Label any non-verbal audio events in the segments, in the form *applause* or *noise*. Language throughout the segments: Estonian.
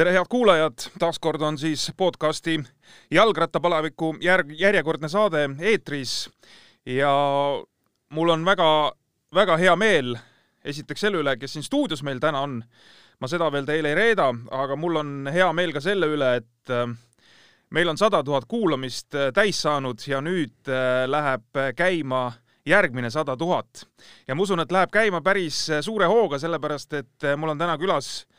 tere, head kuulajad, taaskord on siis podcasti Jalgrattapalaviku järg, järjekordne saade eetris ja mul on väga-väga hea meel esiteks selle üle, kes siin stuudios meil täna on. ma seda veel teile ei reeda, aga mul on hea meel ka selle üle, et äh, meil on sada tuhat kuulamist äh, täis saanud ja nüüd äh, läheb käima järgmine sada tuhat. ja ma usun, et läheb käima päris suure hooga, sellepärast et mul on täna külas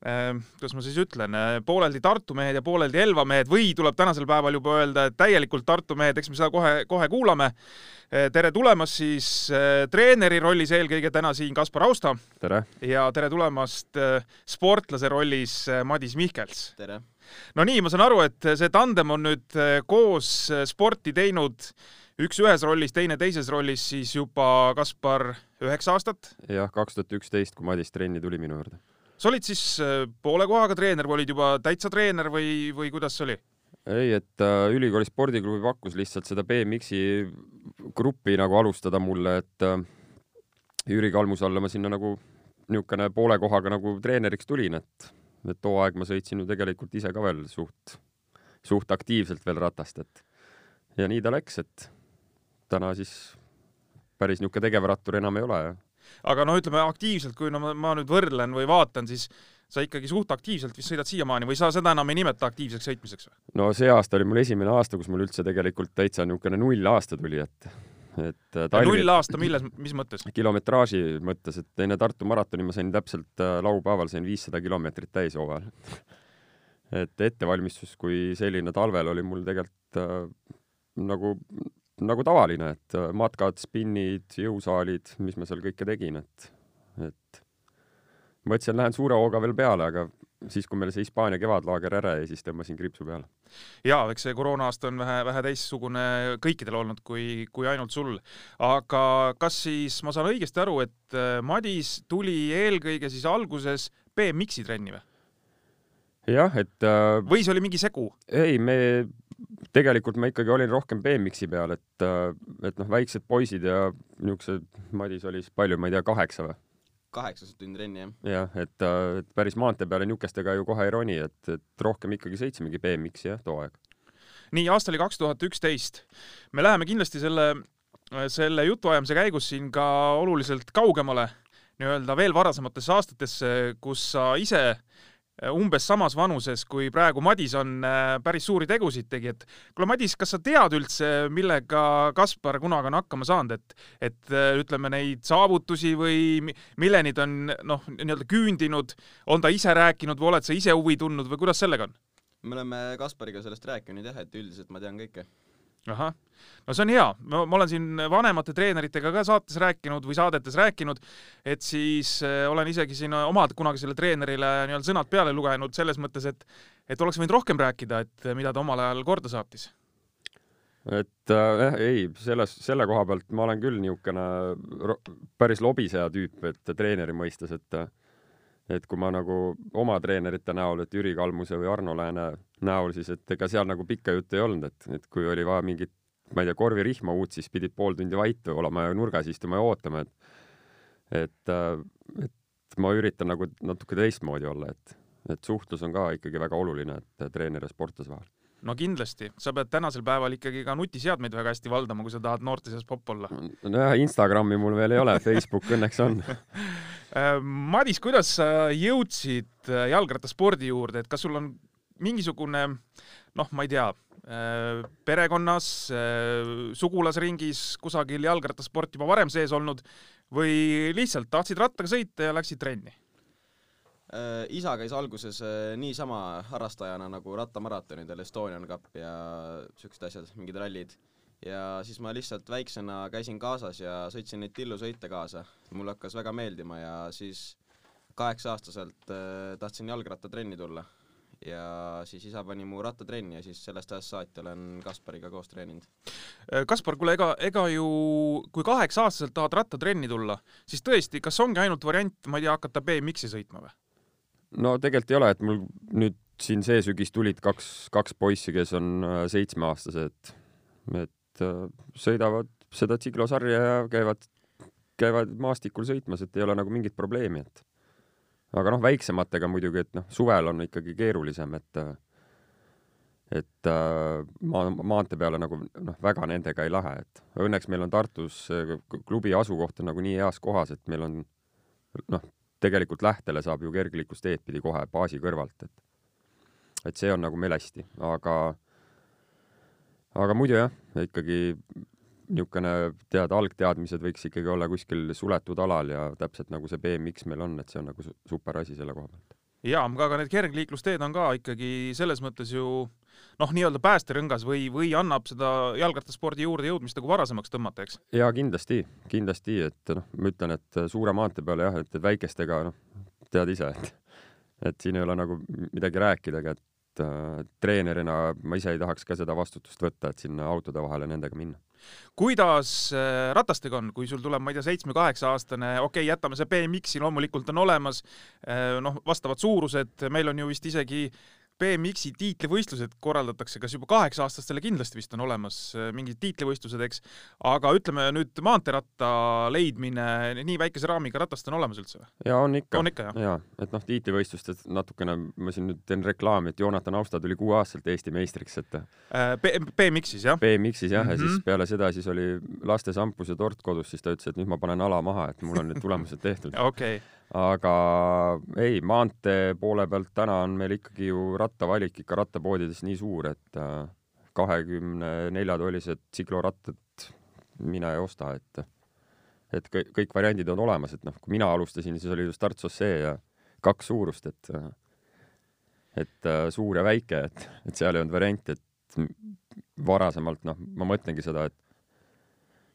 kuidas ma siis ütlen, äh, pooleldi Tartu mehed ja pooleldi Elva mehed või tuleb tänasel päeval juba öelda, et täielikult Tartu mehed, eks me seda kohe, kohe kuulame. Äh, tere tulemast siis treeneri rollis eelkõige täna siin Kaspar Austa. tere! ja tere tulemast sportlase rollis Madis Mihkels. tere! no nii, ma saan aru, et see tandem on nüüd koos sporti teinud üks ühes rollis, teine teises rollis siis juba Kaspar üheksa aastat. jah, kaks tuhat üksteist, kui Madis trenni tuli minu juurde sa olid siis äh, poole kohaga treener või olid juba täitsa treener või, või kuidas see oli? ei, et äh, ülikooli spordiklubi pakkus lihtsalt seda BMX-i gruppi nagu alustada mulle, et äh, Jüri Kalmuse alla ma sinna nagu niisugune poole kohaga nagu treeneriks tulin, et, et too aeg ma sõitsin ju tegelikult ise ka veel suht, suht aktiivselt veel ratast, et ja nii ta läks, et täna siis päris niisugune tegevrattur enam ei ole ja aga no ütleme aktiivselt, kui no ma, nüüd võrdlen või vaatan, siis sa ikkagi suht aktiivselt vist sõidad siiamaani või sa seda enam ei nimeta aktiivseks sõitmiseks või? no see aasta oli mul esimene aasta, kus mul üldse tegelikult täitsa niisugune null aasta tuli, et et äh, talvi... null aasta, milles, mis mõttes? kilometraaži mõttes, et enne Tartu maratoni ma sain täpselt äh, laupäeval sain viissada kilomeetrit täis hooajal et ettevalmistus kui selline talvel oli mul tegelikult äh, nagu nagu tavaline, et äh, matkad, spinnid, jõusaalid, mis ma seal kõike tegin, et, et mõtlesin, lähen suure hooga veel peale, aga siis, kui meil see Hispaania kevadlaager ära jäi, siis tõmbasin kriipsu peale. jaa, eks see koroona-aasta on vähe, vähe teistsugune kõikidel olnud kui, kui ainult sul. aga kas siis ma saan õigesti aru, et äh, Madis tuli eelkõige siis alguses BMX-i trenni või? jah, et äh, või see oli mingi segu? ei, me tegelikult ma ikkagi olin rohkem BMX-i peal, et, äh, et noh, väiksed poisid ja niisugused, Madis oli siis palju, ma ei tea, kaheksa või? kaheksasada tundi trenni, jah. jah, et, äh, et päris maantee peale niisugustega ju kohe ei roni, et, et rohkem ikkagi sõitsimegi BMX-i jah, too aeg. nii, aasta oli kaks tuhat üksteist. me läheme kindlasti selle, selle jutuajamise käigus siin ka oluliselt kaugemale, nii-öelda veel varasematesse aastatesse, kus sa ise Äh, umbes samas vanuses, kui praegu Madis on, äh, päris suuri tegusid tegi, et kuule, Madis, kas sa tead üldse, millega Kaspar kunagi on hakkama saanud, et, et äh, ütleme, neid saavutusi või milleni ta on noh, nii-öelda küündinud, on ta ise rääkinud või oled sa ise huvi tundnud või kuidas sellega on? me oleme Kaspariga sellest rääkinud jah, et üldiselt ma tean kõike ahah, no see on hea, ma olen siin vanemate treeneritega ka saates rääkinud või saadetes rääkinud, et siis äh, olen isegi siin omad kunagisele treenerile nii-öelda sõnad peale lugenud selles mõttes, et et oleks võinud rohkem rääkida, et mida ta omal ajal korda saatis. et äh, jah äh,, ei, selles, selle koha pealt ma olen küll niisugune päris lobiseja tüüp, et treeneri mõistes, et et kui ma nagu oma treenerite näol, et Jüri Kalmuse või Arno Lääne näol, siis et ega seal nagu pikka juttu ei olnud, et, et kui oli vaja mingit, ma ei tea, korvirihma uut, siis pidid pool tundi vait olema ja nurgas istuma ja ootama, et et, et ma üritan nagu natuke teistmoodi olla, et, et suhtlus on ka ikkagi väga oluline, et treeneri ja sportlase vahel no kindlasti, sa pead tänasel päeval ikkagi ka nutiseadmeid väga hästi valdama, kui sa tahad noorte seas popp olla. nojah, Instagrami mul veel ei ole, Facebook õnneks on *laughs* äh, Madis, kuidas sa jõudsid äh, jalgrattaspordi juurde, et kas sul on mingisugune noh, ma ei tea, äh, perekonnas, sugulasringis kusagil jalgrattasport juba varem sees olnud või lihtsalt tahtsid rattaga sõita ja läksid trenni? Äh, isa käis alguses äh, niisama harrastajana nagu rattamaratonidel, Estonian Cup ja siuksed asjad, mingid rallid. ja siis ma lihtsalt väiksena käisin kaasas ja sõitsin neid tillusõite kaasa. mulle hakkas väga meeldima ja siis kaheksa-aastaselt äh, tahtsin jalgrattatrenni tulla. ja siis isa pani mu rattatrenni ja siis sellest ajast saati olen Kaspariga koos treeninud. Kaspar, kuule, ega, ega ju kui kaheksa-aastaselt tahad rattatrenni tulla, siis tõesti, kas ongi ainult variant, ma ei tea, hakata BMX-i sõitma või? No tegelikult ei ole, et mul nüüd siin see sügis tulid kaks, kaks poissi, kes on äh, seitsmeaastased, et äh, sõidavad seda tsiklosarja ja käivad, käivad maastikul sõitmas, et ei ole nagu mingit probleemi, et. Aga noh, väiksematega muidugi, et noh, suvel on ikkagi keerulisem, et et äh, maa, maantee peale nagu noh, väga nendega ei lähe, et. Õnneks meil on Tartus klubi asukoht on nagu nii heas kohas, et meil on noh, tegelikult lähtele saab ju kergliiklusteed pidi kohe baasi kõrvalt, et et see on nagu meil hästi, aga aga muidu jah, ikkagi niisugune tead, algteadmised võiks ikkagi olla kuskil suletud alal ja täpselt nagu see BMX meil on, et see on nagu super asi selle koha pealt. jaa, aga need kergliiklusteed on ka ikkagi selles mõttes ju noh, nii-öelda päästerõngas või, või annab seda jalgrattaspordi juurde jõudmist nagu varasemaks tõmmata, eks? jaa, kindlasti, kindlasti, et noh, ma ütlen, et suure maantee peale jah, et väikestega noh, tead ise, et et siin ei ole nagu midagi rääkidagi, et äh, treenerina ma ise ei tahaks ka seda vastutust võtta, et sinna autode vahele nendega minna kuidas äh, ratastega on, kui sul tuleb, ma ei tea, seitsme-kaheksa aastane, okei okay,, jätame see BMX-i loomulikult on olemas, äh, noh, vastavad suurused, meil on ju vist isegi BMX-i tiitlivõistlused korraldatakse, kas juba kaheksa-aastastele kindlasti vist on olemas äh, mingid tiitlivõistlused, eks, aga ütleme nüüd maanteeratta leidmine, nii väikese raamiga ratast on olemas üldse või? jaa, on ikka. on ikka, jah? jaa, et noh, tiitlivõistlustes natukene, ma siin nüüd teen reklaami, et Joonatan Austa tuli kuueaastaselt Eesti meistriks, et äh, BMX-is, jah? BMX-is jah mm, -hmm. ja siis mhm. peale seda siis oli laste sampus ja tort kodus, siis ta ütles, et nüüd ma panen ala maha, et mul on need tulemused tehtud *laughs* okei okay aga ei, maantee poole pealt täna on meil ikkagi ju rattavalik ikka rattapoodides nii suur, et äh, kahekümne neljatoilised tsiklorattad mine ja osta, et et kõik, variandid on olemas, et noh, kui mina alustasin, siis oli ju startšossee ja kaks suurust, et et äh, suur ja väike, et, et seal ei olnud varianti, et varasemalt noh, ma mõtlengi seda, et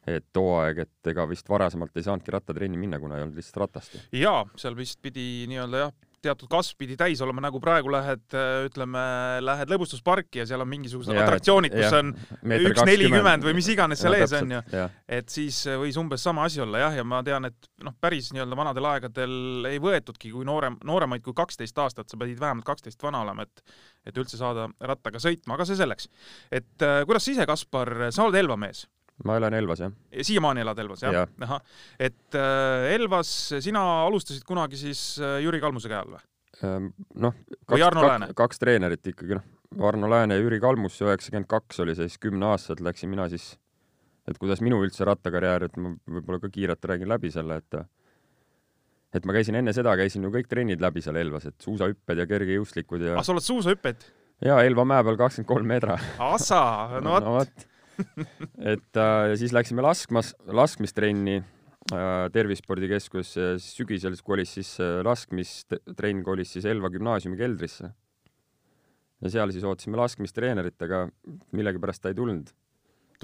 et too aeg, et ega vist varasemalt ei saanudki rattatrenni minna, kuna ei olnud lihtsalt ratast. jaa, seal vist pidi nii-öelda jah, teatud kasv pidi täis olema, nagu praegu lähed, ütleme, lähed lõbustusparki ja seal on mingisugused ja, atraktsioonid, kus on üks nelikümmend või mis iganes seal ees on ju. et siis võis umbes sama asi olla jah, ja ma tean, et noh, päris nii-öelda vanadel aegadel ei võetudki, kui noorem, nooremaid kui kaksteist aastat, sa pidid vähemalt kaksteist vana olema, et et üldse saada rattaga sõitma, aga see selleks. et äh, kuidas sa ise, Kaspar, sa oled Elva mees ma elan Elvas, jah. siiamaani elad Elvas, jah ja.? ahah, et äh, Elvas sina alustasid kunagi siis äh, Jüri Kalmuse käe all või? Ähm, noh, kaks, kaks, kaks treenerit ikkagi, noh. Arno Lääne ja Jüri Kalmus, üheksakümmend kaks oli siis, kümneaastaselt läksin mina siis, et kuidas minu üldse rattakarjäär, et ma võib-olla ka kiirelt räägin läbi selle, et et ma käisin enne seda, käisin ju kõik trennid läbi seal Elvas, et suusahüpped ja kergejõustikud ja ah, sa oled suusahüppeid? jaa, Elva mäe peal kakskümmend kolm meetra. asa, *laughs* no vot no, *laughs* et äh, siis läksime laskmas, laskmistrenni äh, tervisespordikeskus ja siis sügisel kolis siis äh, laskmistrenn kolis siis Elva gümnaasiumi keldrisse. ja seal siis ootasime laskmistreenerit, aga millegipärast ta ei tulnud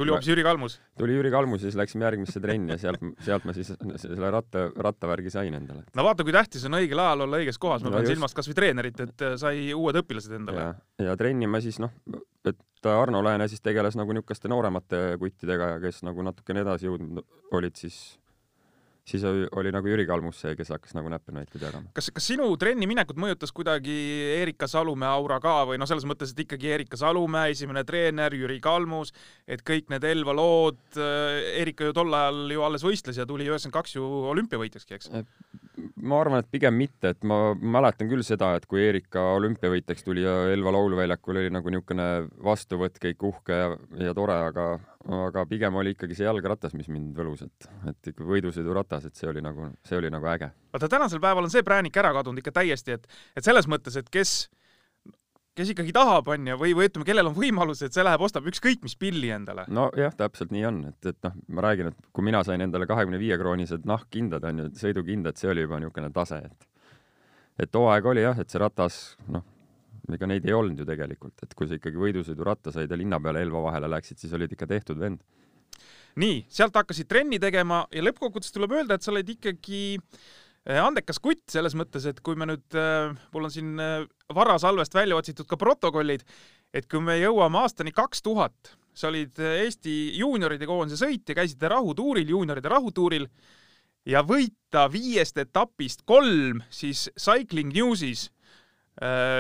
tuli hoopis Jüri Kalmus? tuli Jüri Kalmus ja siis läksime järgmisse trenni ja sealt, sealt ma siis *laughs* selle ratta, rattavärgi sain endale. no vaata, kui tähtis on õigel ajal olla õiges kohas, ma no pean just. silmas kas või treenerit, et äh, sai uued õpilased endale. ja, ja trenni ma siis noh, et Arno Lääne siis tegeles nagu niisuguste nooremate kuttidega, kes nagu natukene edasi jõudnud olid, siis siis oli, oli nagu Jüri Kalmus see, kes hakkas nagu näpunäiteid jagama. kas, kas sinu trenni minekut mõjutas kuidagi Erika Salumäe aura ka või noh, selles mõttes, et ikkagi Erika Salumäe, esimene treener, Jüri Kalmus, et kõik need Elva lood, äh, Erika ju tol ajal ju alles võistles ja tuli üheksakümmend kaks ju olümpiavõitjaks, eks? Ma arvan, et pigem mitte, et ma mäletan küll seda, et kui Erika olümpiavõitjaks tuli ja Elva lauluväljakul oli nagu niisugune vastuvõtt kõik uhke ja, ja tore, aga, aga pigem oli ikkagi see jalgratas, mis mind võlus, et, et ikka võidusõiduratas, et see oli nagu, see oli nagu äge. vaata, tänasel päeval on see präänik ära kadunud ikka täiesti, et, et selles mõttes, et kes kes ikkagi tahab, onju, või, või ütleme, kellel on võimalus, et see läheb, ostab ükskõik mis pilli endale. nojah, täpselt nii on, et, et noh, ma räägin, et kui mina sain endale kahekümne viie kroonised nahkkindad, onju, sõidukindad, see oli juba niisugune tase, et et too aeg oli jah, et see ratas, noh, ega neid ei olnud ju tegelikult, et kui sa ikkagi võidusõiduratta said ja linna peale Elva vahele läksid, siis olid ikka tehtud vend. nii, sealt hakkasid trenni tegema ja lõppkokkuvõttes tuleb öelda, et sa oled ikkagi äh, andekas kutt selles mõttes, et kui me nüüd, eh, mul on siin eh, varasalvest välja otsitud ka protokollid, et kui me jõuame aastani kaks tuhat, sa olid Eesti juunioride koondise sõitja, käisite rahutuuril, juunioride rahutuuril ja võita viiest etapist kolm, siis Cycling Newsis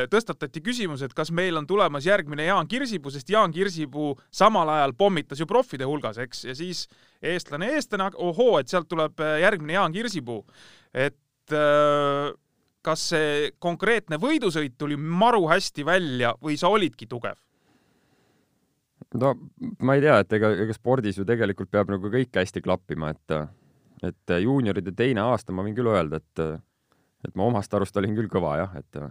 tõstatati küsimus, et kas meil on tulemas järgmine Jaan Kirsipuu, sest Jaan Kirsipuu samal ajal pommitas ju proffide hulgas, eks, ja siis eestlane eestlane, ohoo, et sealt tuleb järgmine Jaan Kirsipuu et äh, kas see konkreetne võidusõit tuli maru hästi välja või sa olidki tugev? no ma ei tea, et ega, ega spordis ju tegelikult peab nagu kõik hästi klappima, et, et juunioride teine aasta ma võin küll öelda, et, et ma omast arust olin küll kõva jah, et,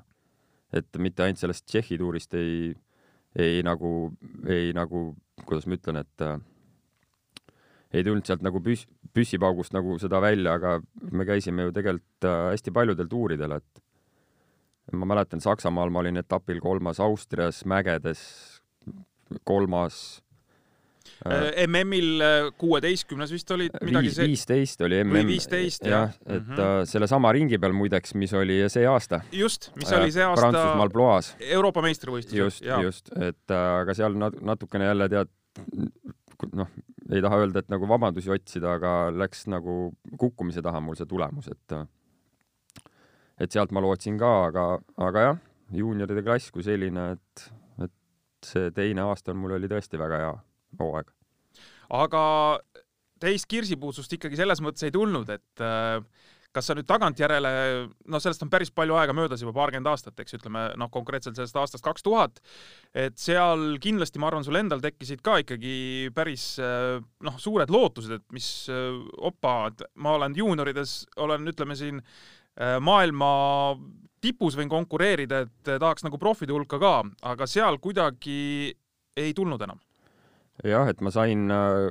et mitte ainult sellest Tšehhi tuurist ei, ei nagu, ei nagu, kuidas ma ütlen, et ei tulnud sealt nagu püss, püssipaugust nagu seda välja, aga me käisime ju tegelikult hästi paljudel tuuridel, et ma mäletan, Saksamaal ma olin etapil kolmas, Austrias mägedes kolmas. Äh, MM-il äh, kuueteistkümnes vist oli midagi see. viisteist oli MM. või viisteist, jah. et mm -hmm. sellesama ringi peal muideks, mis oli see aasta. just, mis oli see aasta. Prantsusmaal Blois. Euroopa meistrivõistlused. just, just, et aga seal natukene jälle tead, noh, ei taha öelda, et nagu vabandusi otsida, aga läks nagu kukkumise taha mul see tulemus, et et sealt ma lootsin ka, aga, aga jah, juunioride klass kui selline, et see teine aasta mul oli tõesti väga hea hooaeg. aga teist kirsipuutsust ikkagi selles mõttes ei tulnud, et äh, kas sa nüüd tagantjärele, noh, sellest on päris palju aega möödas juba paarkümmend aastat, eks ütleme, noh, konkreetselt sellest aastast kaks tuhat, et seal kindlasti, ma arvan, sul endal tekkisid ka ikkagi päris äh, noh, suured lootused, et mis äh, opa, et ma olen juuniorides, olen, ütleme siin maailma tipus võin konkureerida, et tahaks nagu profide hulka ka, aga seal kuidagi ei tulnud enam. Jah, et ma sain äh,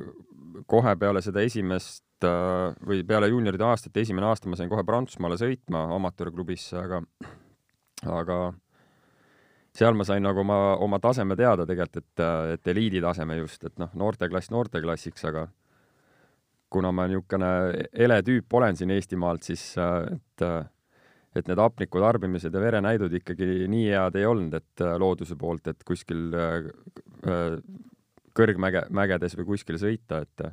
kohe peale seda esimest äh, või peale juunioride aastat, esimene aasta ma sain kohe Prantsusmaale sõitma amatöörklubisse, aga, aga seal ma sain nagu oma, oma taseme teada tegelikult, et, et eliidi taseme just, et noh, noorteklass noorteklassiks, aga kuna ma niisugune ele tüüp olen siin Eestimaalt, siis et et need hapniku tarbimised ja verenäidud ikkagi nii head ei olnud, et äh, looduse poolt, et kuskil äh, äh, kõrgmäge, mägedes või kuskil sõita, et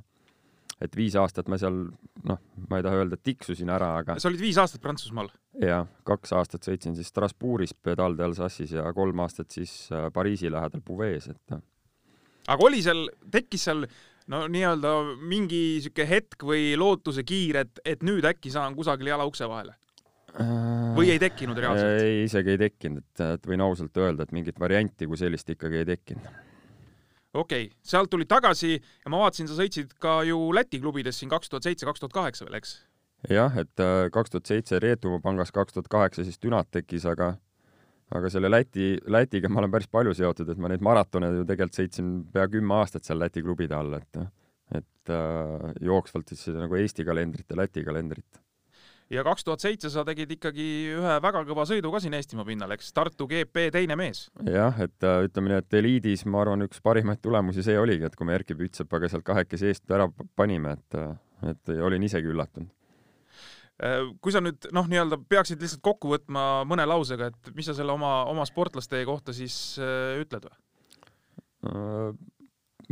et viis aastat ma seal, noh, ma ei taha öelda, tiksusin ära, aga sa olid viis aastat Prantsusmaal? jah, kaks aastat sõitsin siis Strasbourgis Pedal d'Alsace'is ja kolm aastat siis Pariisi lähedal Bouvet's, et aga oli seal, tekkis seal no nii-öelda mingi sihuke hetk või lootuse kiir, et, et nüüd äkki saan kusagil jala ukse vahele? või ei tekkinud reaalselt? ei, isegi ei tekkinud, et, et võin ausalt öelda, et mingit varianti kui sellist ikkagi ei tekkinud. Okei okay., sealt tulid tagasi ja ma vaatasin, sa sõitsid ka ju Läti klubides siin kaks tuhat seitse, kaks tuhat kaheksa veel, eks? jah, et äh, kaks tuhat seitse Reetumaa pangas, kaks tuhat kaheksa siis Dünat tekkis, aga aga selle Läti, Lätiga ma olen päris palju seotud, et ma neid maratone ju tegelikult sõitsin pea kümme aastat seal Läti klubide all, et et äh, jooksvalt siis nagu Eesti kalendrit ja Läti kalendrit ja kaks tuhat seitse sa tegid ikkagi ühe väga kõva sõidu ka siin Eestimaa pinnal, eks, Tartu GP teine mees. jah, et äh, ütleme nii, et eliidis ma arvan, üks parimaid tulemusi see oligi, et kui me Erkki Pütsepaga sealt kahekesi eest ära panime, et, äh, et olin isegi üllatunud äh, kui sa nüüd noh, nii-öelda peaksid lihtsalt kokku võtma mõne lausega, et mis sa selle oma, oma sportlaste kohta siis ütled või?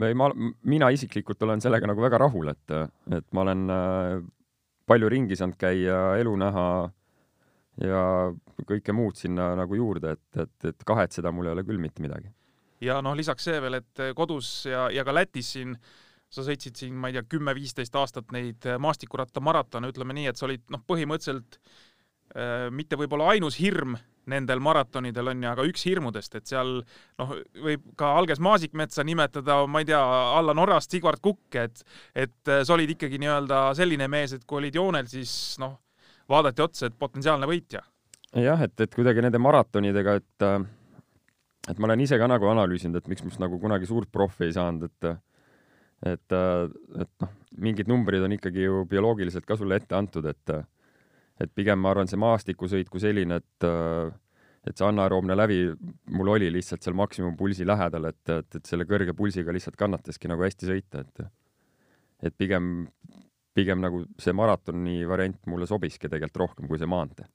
ei, ma, mina isiklikult olen sellega nagu väga rahul, et, et ma olen palju ringi saanud käia, elu näha ja kõike muud sinna nagu juurde, et, et, et kahetseda mul ei ole küll mitte midagi. ja noh, lisaks see veel, et kodus ja, ja ka Lätis siin sa sõitsid siin, ma ei tea, kümme-viisteist aastat neid maastikuratta maratone, ütleme nii, et sa olid noh, põhimõtteliselt mitte võib-olla ainus hirm nendel maratonidel on ju, aga üks hirmudest, et seal noh, võib ka Alges Maasikmetsa nimetada, ma ei tea, Allan Orast, Sigvard Kukk, et et äh, sa olid ikkagi nii-öelda selline mees, et kui olid joonel, siis noh, vaadati otsa, et potentsiaalne võitja. jah, et, et kuidagi nende maratonidega, et äh, et ma olen ise ka nagu analüüsinud, et miks must nagu kunagi suurt profi ei saanud, et et, äh, et noh, mingid numbrid on ikkagi ju bioloogiliselt ka sulle ette antud, et et pigem ma arvan, see maastikusõit kui selline, et et see anaeroobne lävi mul oli lihtsalt seal maksimumpulsi lähedal, et, et, et selle kõrge pulsiga lihtsalt kannataski nagu hästi sõita, et et pigem, pigem nagu see maratoni variant mulle sobiski tegelikult rohkem kui see maantee.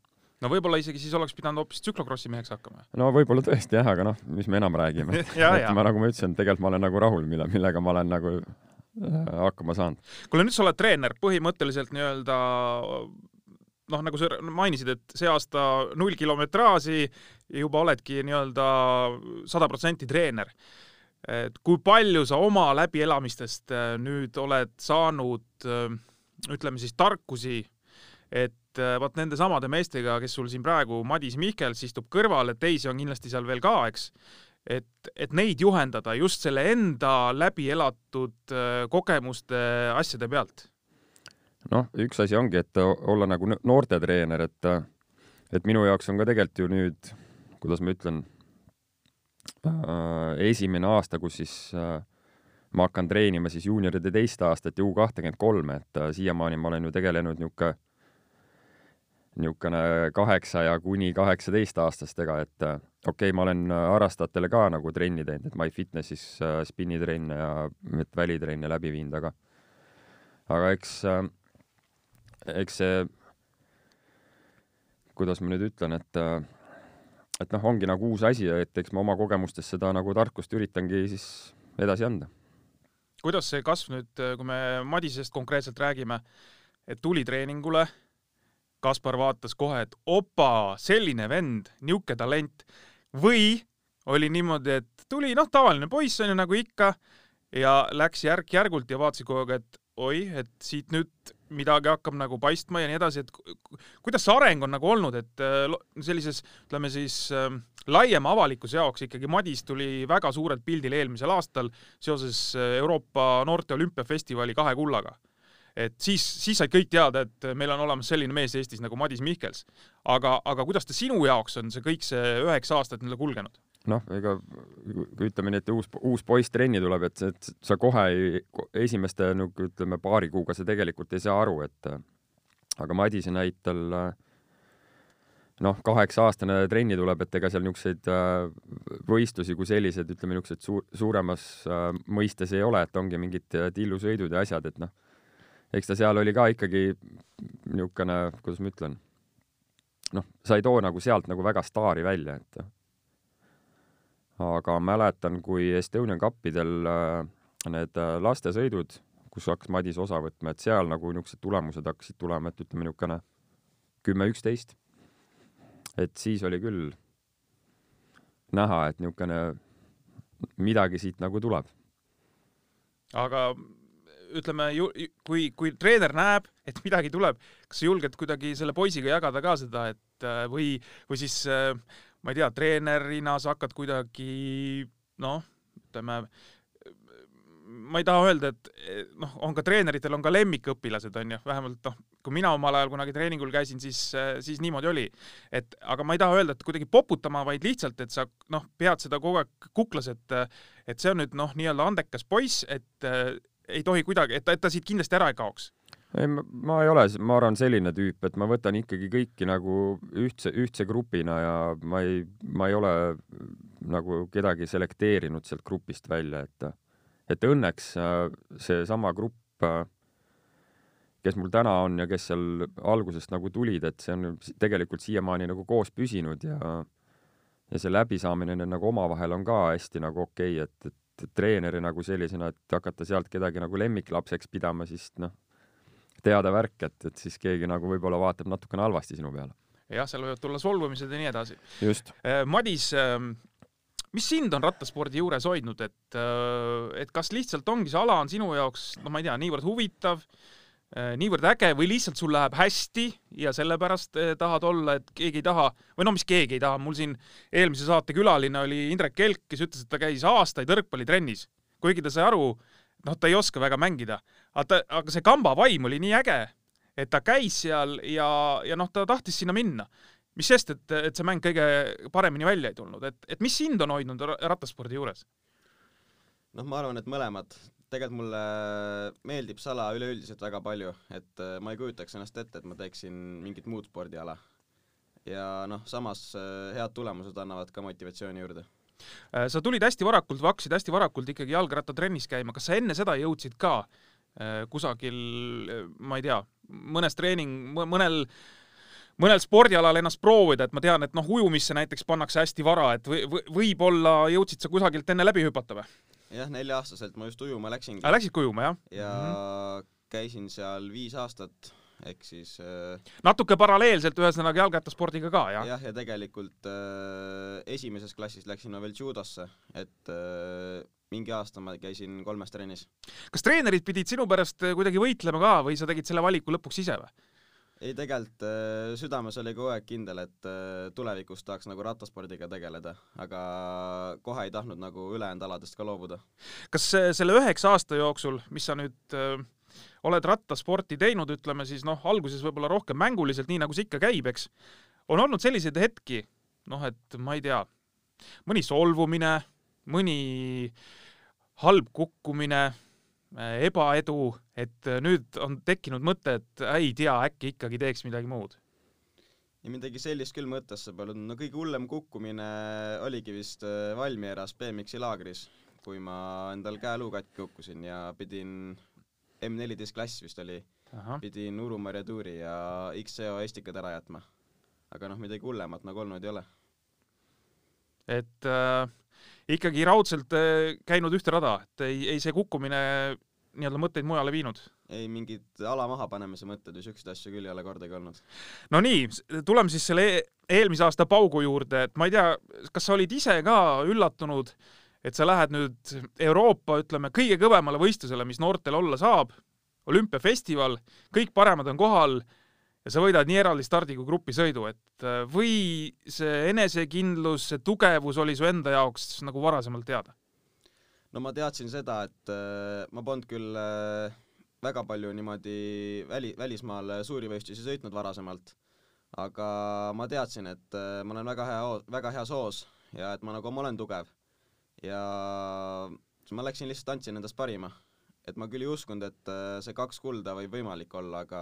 no võib-olla isegi siis oleks pidanud hoopis tsüklokrossi meheks hakkama. no võib-olla tõesti jah, aga noh, mis me enam räägime *laughs* et ma nagu ma ütlesin, tegelikult ma olen nagu rahul, mille, millega ma olen nagu äh, hakkama saanud. kuule, nüüd sa oled treener, põhimõtteliselt nii-öelda noh, nagu sa mainisid, et see aasta null kilometraaži juba oledki nii-öelda sada protsenti treener. et kui palju sa oma läbielamistest äh, nüüd oled saanud, äh, ütleme siis tarkusi et äh, vot nende samade meestega, kes sul siin praegu, Madis Mihkels istub kõrval, et teisi on kindlasti seal veel ka, eks, et, et neid juhendada just selle enda läbi elatud äh, kogemuste asjade pealt? Noh, üks asi ongi, et olla nagu noortetreener, et, et minu jaoks on ka tegelikult ju nüüd, kuidas ma ütlen äh,, esimene aasta, kus siis äh, ma hakkan treenima siis juunioride teist aastat ja U kahtekümmend kolme, et äh, siiamaani ma olen ju tegelenud niisugune niisugune kaheksa ja kuni kaheksateist aastastega, et äh, okei okay,, ma olen äh, harrastajatele ka nagu trenni teinud, et MyFitnesse'is äh, spinnitrenne ja välitrenne läbi viinud, aga aga eks äh,, eks see, kuidas ma nüüd ütlen, et et noh, ongi nagu uus asi, et eks ma oma kogemustest seda nagu tarkust üritangi siis edasi anda. kuidas see kasv nüüd, kui me Madisest konkreetselt räägime, et tuli treeningule Kaspar vaatas kohe, et opa, selline vend, niisugune talent või oli niimoodi, et tuli noh, tavaline poiss on ju nagu ikka ja läks järk-järgult ja vaatas kogu aeg, et oi, et siit nüüd midagi hakkab nagu paistma ja nii edasi, et kuidas see areng on nagu olnud, et äh, sellises, ütleme siis äh, laiema avalikkuse jaoks ikkagi Madis tuli väga suurelt pildile eelmisel aastal seoses äh, Euroopa noorte olümpiafestivali kahe kullaga et siis, siis said kõik teada, et meil on olemas selline mees Eestis nagu Madis Mihkels. aga, aga kuidas ta sinu jaoks on see kõik see üheksa aastat nii-öelda kulgenud? Noh, ega ütleme nii, et uus, uus poiss trenni tuleb, et, et sa kohe ei, esimeste nagu ütleme paari kuuga sa tegelikult ei saa aru, et aga Madise näitel noh, kaheksa-aastane trenni tuleb, et ega seal niisuguseid võistlusi kui sellised, ütleme niisugused suur, suuremas mõistes ei ole, et ongi mingid tillusõidud ja asjad, et noh eks ta seal oli ka ikkagi niisugune, kuidas ma ütlen, noh, sa ei too nagu sealt nagu väga staari välja, et aga mäletan, kui Estonian Cupidel äh, need äh, lastesõidud, kus hakkas Madis osa võtma, et seal nagu niisugused tulemused hakkasid tulema, et ütleme niisugune kümme, üksteist. et siis oli küll näha, et niisugune midagi siit nagu tuleb. aga ütleme, kui, kui treener näeb, et midagi tuleb, kas sa julged kuidagi selle poisiga jagada ka seda, et äh, või, või siis äh, ma ei tea, treenerina sa hakkad kuidagi noh, ütleme, ma ei taha öelda, et noh, on ka treeneritel on ka lemmikõpilased onju, vähemalt noh, kui mina omal ajal kunagi treeningul käisin, siis, siis niimoodi oli. et aga ma ei taha öelda, et kuidagi poputama, vaid lihtsalt, et sa noh, pead seda kogu aeg kuklas, et et see on nüüd noh, nii-öelda andekas poiss, et ei tohi kuidagi, et ta, et ta siit kindlasti ära ei kaoks? Ei, ma ei ole, ma arvan, selline tüüp, et ma võtan ikkagi kõiki nagu ühtse, ühtse grupina ja ma ei, ma ei ole nagu kedagi selekteerinud sealt grupist välja, et et õnneks äh, seesama grupp, äh, kes mul täna on ja kes seal algusest nagu tulid, et see on tegelikult siiamaani nagu koos püsinud ja ja see läbisaamine nagu omavahel on ka hästi nagu okei okay,, et, et treeneri nagu sellisena, et hakata sealt kedagi nagu lemmiklapseks pidama, siis noh, teada värk, et, et siis keegi nagu võib-olla vaatab natukene halvasti sinu peale. jah, seal võivad tulla solvumised ja nii edasi. just. Äh, Madis, ähm, mis sind on rattaspordi juures hoidnud, et, äh, et kas lihtsalt ongi see ala on sinu jaoks, no ma ei tea, niivõrd huvitav Äh, niivõrd äge või lihtsalt sul läheb hästi ja sellepärast tahad olla, et keegi ei taha või no mis keegi ei taha, mul siin eelmise saate külaline oli Indrek Kelk, kes ütles, et ta käis aastaid võrkpallitrennis, kuigi ta sai aru, noh, ta ei oska väga mängida, aga ta, aga see kamba vaim oli nii äge, et ta käis seal ja, ja noh, ta tahtis sinna minna. mis sest, et, et see mäng kõige paremini välja ei tulnud, et, et mis sind on hoidnud rattaspordi juures? noh, ma arvan, et mõlemad, tegelikult mulle meeldib sala üleüldiselt väga palju, et äh, ma ei kujutaks ennast ette, et ma teeksin mingit muud spordiala. ja noh, samas äh, head tulemused annavad ka motivatsiooni juurde äh, sa tulid hästi varakult või hakkasid hästi varakult ikkagi jalgrattatrennis käima, kas sa enne seda jõudsid ka kusagil, ma ei tea, mõnes treening, mõnel mõnel spordialal ennast proovida, et ma tean, et noh, ujumisse näiteks pannakse hästi vara, et või, või võib-olla jõudsid sa kusagilt enne läbi hüpata või? jah, nelja-aastaselt ma just ujuma läksingi. Läksid ka ujuma, jah? ja mm -hmm. käisin seal viis aastat, ehk siis äh, natuke paralleelselt ühesõnaga jalgrattaspordiga ka, jah? jah, ja tegelikult äh, esimeses klassis läksin ma veel judosse, et äh, mingi aasta ma käisin kolmes trennis. kas treenerid pidid sinu pärast kuidagi võitlema ka või sa tegid selle valiku lõpuks ise või? ei tegelikult äh, südames oli kogu aeg kindel, et äh, tulevikus tahaks nagu rattaspordiga tegeleda, aga kohe ei tahtnud nagu ülejäänud aladest ka loobuda. kas äh, selle üheksa aasta jooksul, mis sa nüüd äh, oled rattasporti teinud, ütleme siis noh, alguses võib-olla rohkem mänguliselt, nii nagu see ikka käib, eks, on olnud selliseid hetki, noh, et ma ei tea, mõni solvumine, mõni halb kukkumine, äh, ebaedu, et äh, nüüd on tekkinud mõte, et ei tea, äkki ikkagi teeks midagi muud? ja midagi sellist küll mõttesse polnud, no kõige hullem kukkumine oligi vist äh, Valmieras BMX-i laagris, kui ma endal käeluu katki kukkusin ja pidin M14 klass vist oli, pidin Urumarja tuuri ja XCO estikad ära jätma. aga noh, midagi hullemat nagu olnud ei ole. et äh, ikkagi raudselt äh, käinud ühte rada, et ei, ei see kukkumine nii-öelda mõtteid mujale viinud? ei, mingid ala mahapanemise mõtted või siukseid asju küll ei ole kordagi olnud. no nii, tuleme siis selle e eelmise aasta paugu juurde, et ma ei tea, kas sa olid ise ka üllatunud, et sa lähed nüüd Euroopa, ütleme, kõige kõvemale võistlusele, mis noortel olla saab, olümpiafestival, kõik paremad on kohal ja sa võidad nii eraldi stardi kui grupisõidu, et äh, või see enesekindlus, see tugevus oli su enda jaoks nagu varasemalt teada? no ma teadsin seda, et äh, ma polnud küll äh, väga palju niimoodi väli, välismaal suuri võistlusi sõitnud varasemalt, aga ma teadsin, et ma olen väga hea, väga heas hoos ja et ma nagu ma olen tugev. Ja siis ma läksin lihtsalt andsin endast parima. et ma küll ei uskunud, et äh, see kaks kulda võib võimalik olla, aga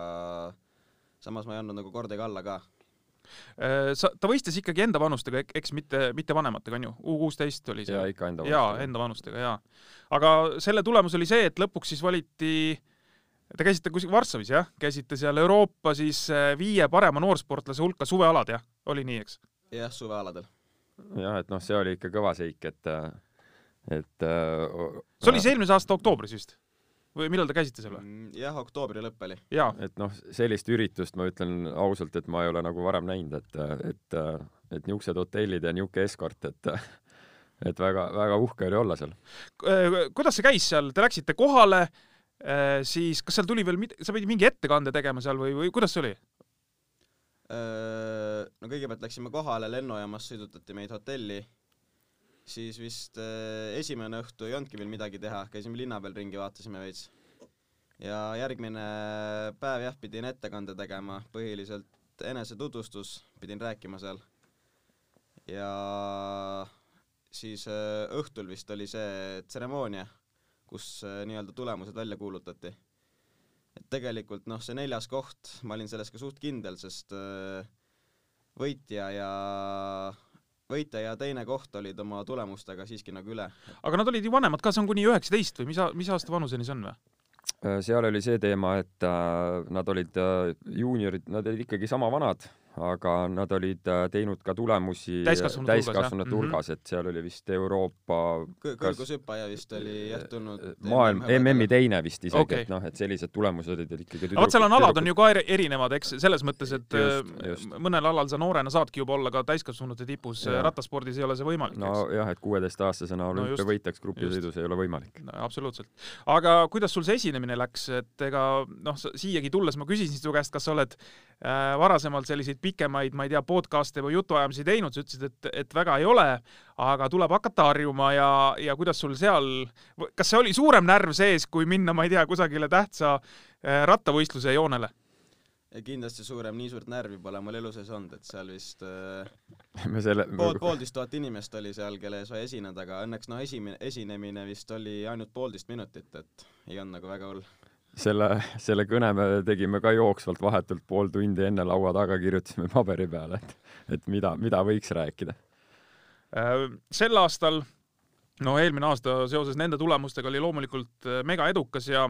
samas ma ei andnud nagu kordagi alla ka äh, sa, ta võistles ikkagi enda vanustega, eks mitte, mitte vanematega, on ju? U kuusteist oli see? jaa, ikka enda vanustega. jaa, enda vanustega, jaa. aga selle tulemus oli see, et lõpuks siis valiti Te käisite kuskil Varssavis, jah? käisite seal Euroopa siis äh, viie parema noorsportlase hulka suvealad, jah? oli nii, eks? jah, suvealadel. jah, et noh, see oli ikka kõva seik, et, et äh, see oli siis eelmise aasta oktoobris vist? või millal te käisite seal või? Mm, jah, oktoobri lõpp oli. et noh, sellist üritust ma ütlen ausalt, et ma ei ole nagu varem näinud, et, et, et niisugused hotellid ja niisugune eskort, et et väga, väga uhke oli olla seal. kuidas see käis seal, te läksite kohale Äh, siis kas seal tuli veel mid-, sa pidid mingi ettekande tegema seal või, või kuidas see oli? Äh, no kõigepealt läksime kohale, lennujaamas sõidutati meid hotelli, siis vist äh, esimene õhtu ei olnudki veel midagi teha, käisime linna peal ringi, vaatasime veits. ja järgmine päev jah, pidin ettekande tegema, põhiliselt enesetutvustus, pidin rääkima seal. ja siis õhtul vist oli see tseremoonia kus äh, nii-öelda tulemused välja kuulutati. et tegelikult noh, see neljas koht, ma olin selles ka suht kindel, sest äh, võitja ja võitja ja teine koht olid oma tulemustega siiski nagu üle. aga nad olid ju vanemad ka, see on kuni üheksateist või mis, mis aasta vanuseni see on või? Äh, seal oli see teema, et äh, nad olid äh, juuniorid, nad olid ikkagi sama vanad aga nad olid äh, teinud ka tulemusi täiskasvanute, täiskasvanute hulgas, et seal oli vist Euroopa kõrgushüppaja vist oli jah tulnud äh, maailm, MM-i teine vist isegi okay., et noh, et sellised tulemused olid ikkagi vot seal on alad on ju ka erinevad, eks, selles mõttes, et just, äh, just. mõnel alal sa noorena saadki juba olla ka täiskasvanute tipus, rattaspordis ei ole see võimalik. nojah, et kuueteistaastasena olümpiavõitjaks no grupisõidus ei ole võimalik no,. absoluutselt. aga kuidas sul see esinemine läks, et ega noh, siiagi tulles ma küsisin su käest, kas sa oled äh, varasemalt selliseid pikemaid, ma ei tea, podcast'e või jutuajamisi teinud, sa ütlesid, et, et väga ei ole, aga tuleb hakata harjuma ja, ja kuidas sul seal, kas see oli suurem närv sees, kui minna, ma ei tea, kusagile tähtsa äh, rattavõistluse joonele? kindlasti suurem, nii suurt närvi pole mul elu sees olnud, et seal vist äh, *laughs* me selle pool, poolteist tuhat inimest oli seal, kelle ees vaja esineda, aga õnneks noh, esimene, esinemine vist oli ainult poolteist minutit, et ei olnud nagu väga hull selle, selle kõne me tegime ka jooksvalt vahetult pool tundi enne laua taga, kirjutasime paberi peale, et, et mida, mida võiks rääkida. Äh, sel aastal, no eelmine aasta seoses nende tulemustega oli loomulikult äh, mega edukas ja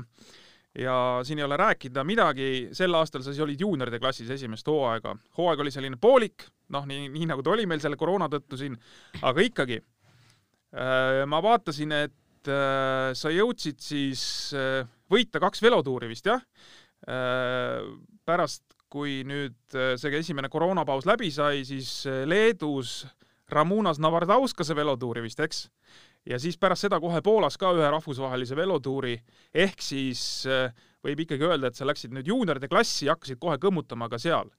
ja siin ei ole rääkida midagi, sel aastal sa siis olid juunioride klassis esimest hooaega. hooaeg oli selline poolik, noh, nii, nii nagu ta oli meil selle koroona tõttu siin, aga ikkagi äh, ma vaatasin, et sa jõudsid siis võita kaks velotuuri vist jah. Äh, pärast, kui nüüd äh, see esimene koroonapaus läbi sai, siis äh, Leedus Ramunas Navardauskase velotuuri vist, eks? ja siis pärast seda kohe Poolas ka ühe rahvusvahelise velotuuri ehk siis võib ikkagi öelda, et sa läksid nüüd juunioride klassi ja hakkasid kohe kõmmutama ka seal.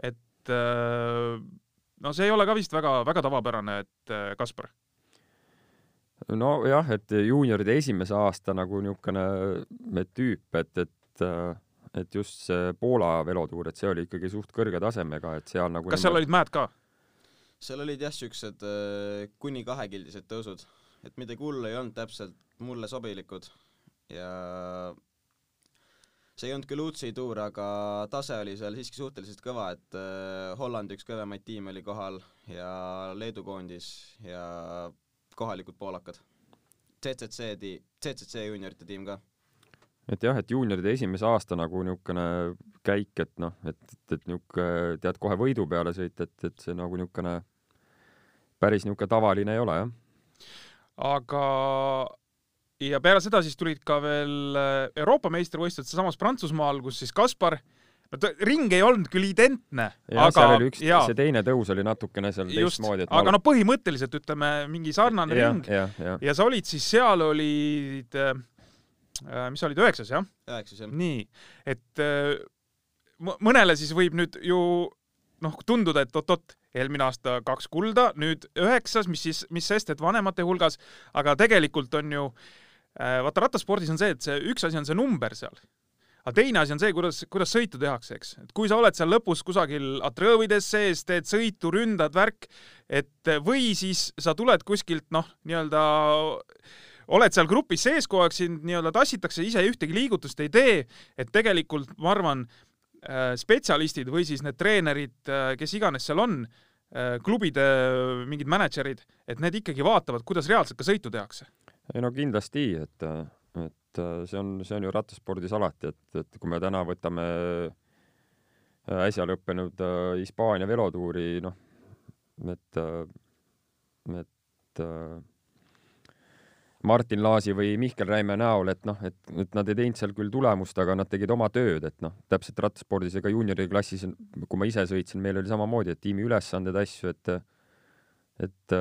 et no see ei ole ka vist väga-väga tavapärane, et Kaspar nojah, et juunioride esimese aasta nagu niisugune tüüp, et, et et just see Poola velotuur, et see oli ikkagi suht kõrge tasemega, et seal nagu kas seal olid mäed ka? seal olid jah, siuksed äh, kuni kahekildised tõusud, et midagi hullu ei olnud täpselt mulle sobilikud ja see ei olnud küll UCI tuur, aga tase oli seal siiski suhteliselt kõva, et Hollandi üks kõvemaid tiime oli kohal ja Leedu koondis ja kohalikud poolakad. CCC ti-, CCC juuniorite tiim ka. et jah, et juunioride esimese aasta nagu niisugune käik, et noh, et, et, et niisugune tead kohe võidu peale sõita, et, et see nagu niisugune päris niisugune tavaline ei ole, jah. aga ja peale seda siis tulid ka veel Euroopa meistrivõistlused sealsamas Prantsusmaal, kus siis Kaspar äh, no ta, ring ei olnud küll identne, aga seal oli üks, see teine tõus oli natukene seal teistmoodi. aga ma... no põhimõtteliselt ütleme mingi sarnane ja, ring ja, ja. ja sa olid siis seal olid äh,, mis sa olid, üheksas jah? üheksas jah. nii, et äh, mõnele siis võib nüüd ju noh, tunduda, et oot-oot, eelmine aasta kaks kulda, nüüd üheksas, mis siis, mis sest, et vanemate hulgas, aga tegelikult on ju äh, vaata rattaspordis on see, et see üks asi on see number seal aga teine asi on see, kuidas, kuidas sõitu tehakse, eks. et kui sa oled seal lõpus kusagil atrõõvides sees, teed sõitu, ründad, värk, et või siis sa tuled kuskilt noh, nii-öelda oled seal grupis sees kogu aeg, sind nii-öelda tassitakse, ise ühtegi liigutust ei tee, et tegelikult ma arvan, äh, spetsialistid või siis need treenerid, äh, kes iganes seal on, äh, klubide mingid mänedžerid, et need ikkagi vaatavad, kuidas reaalselt ka sõitu tehakse. ei no kindlasti, et et äh, see on, see on ju rattaspordis alati, et, et kui me täna võtame äh, äsja lõppenud äh, Hispaania velotuuri, noh, et, et Martin Laasi või Mihkel Räime näol, et noh, et, et nad ei teinud seal küll tulemust, aga nad tegid oma tööd, et noh, täpselt rattaspordis ega juuniori klassis, kui ma ise sõitsin, meil oli samamoodi, et tiimi ülesanded, asju, et et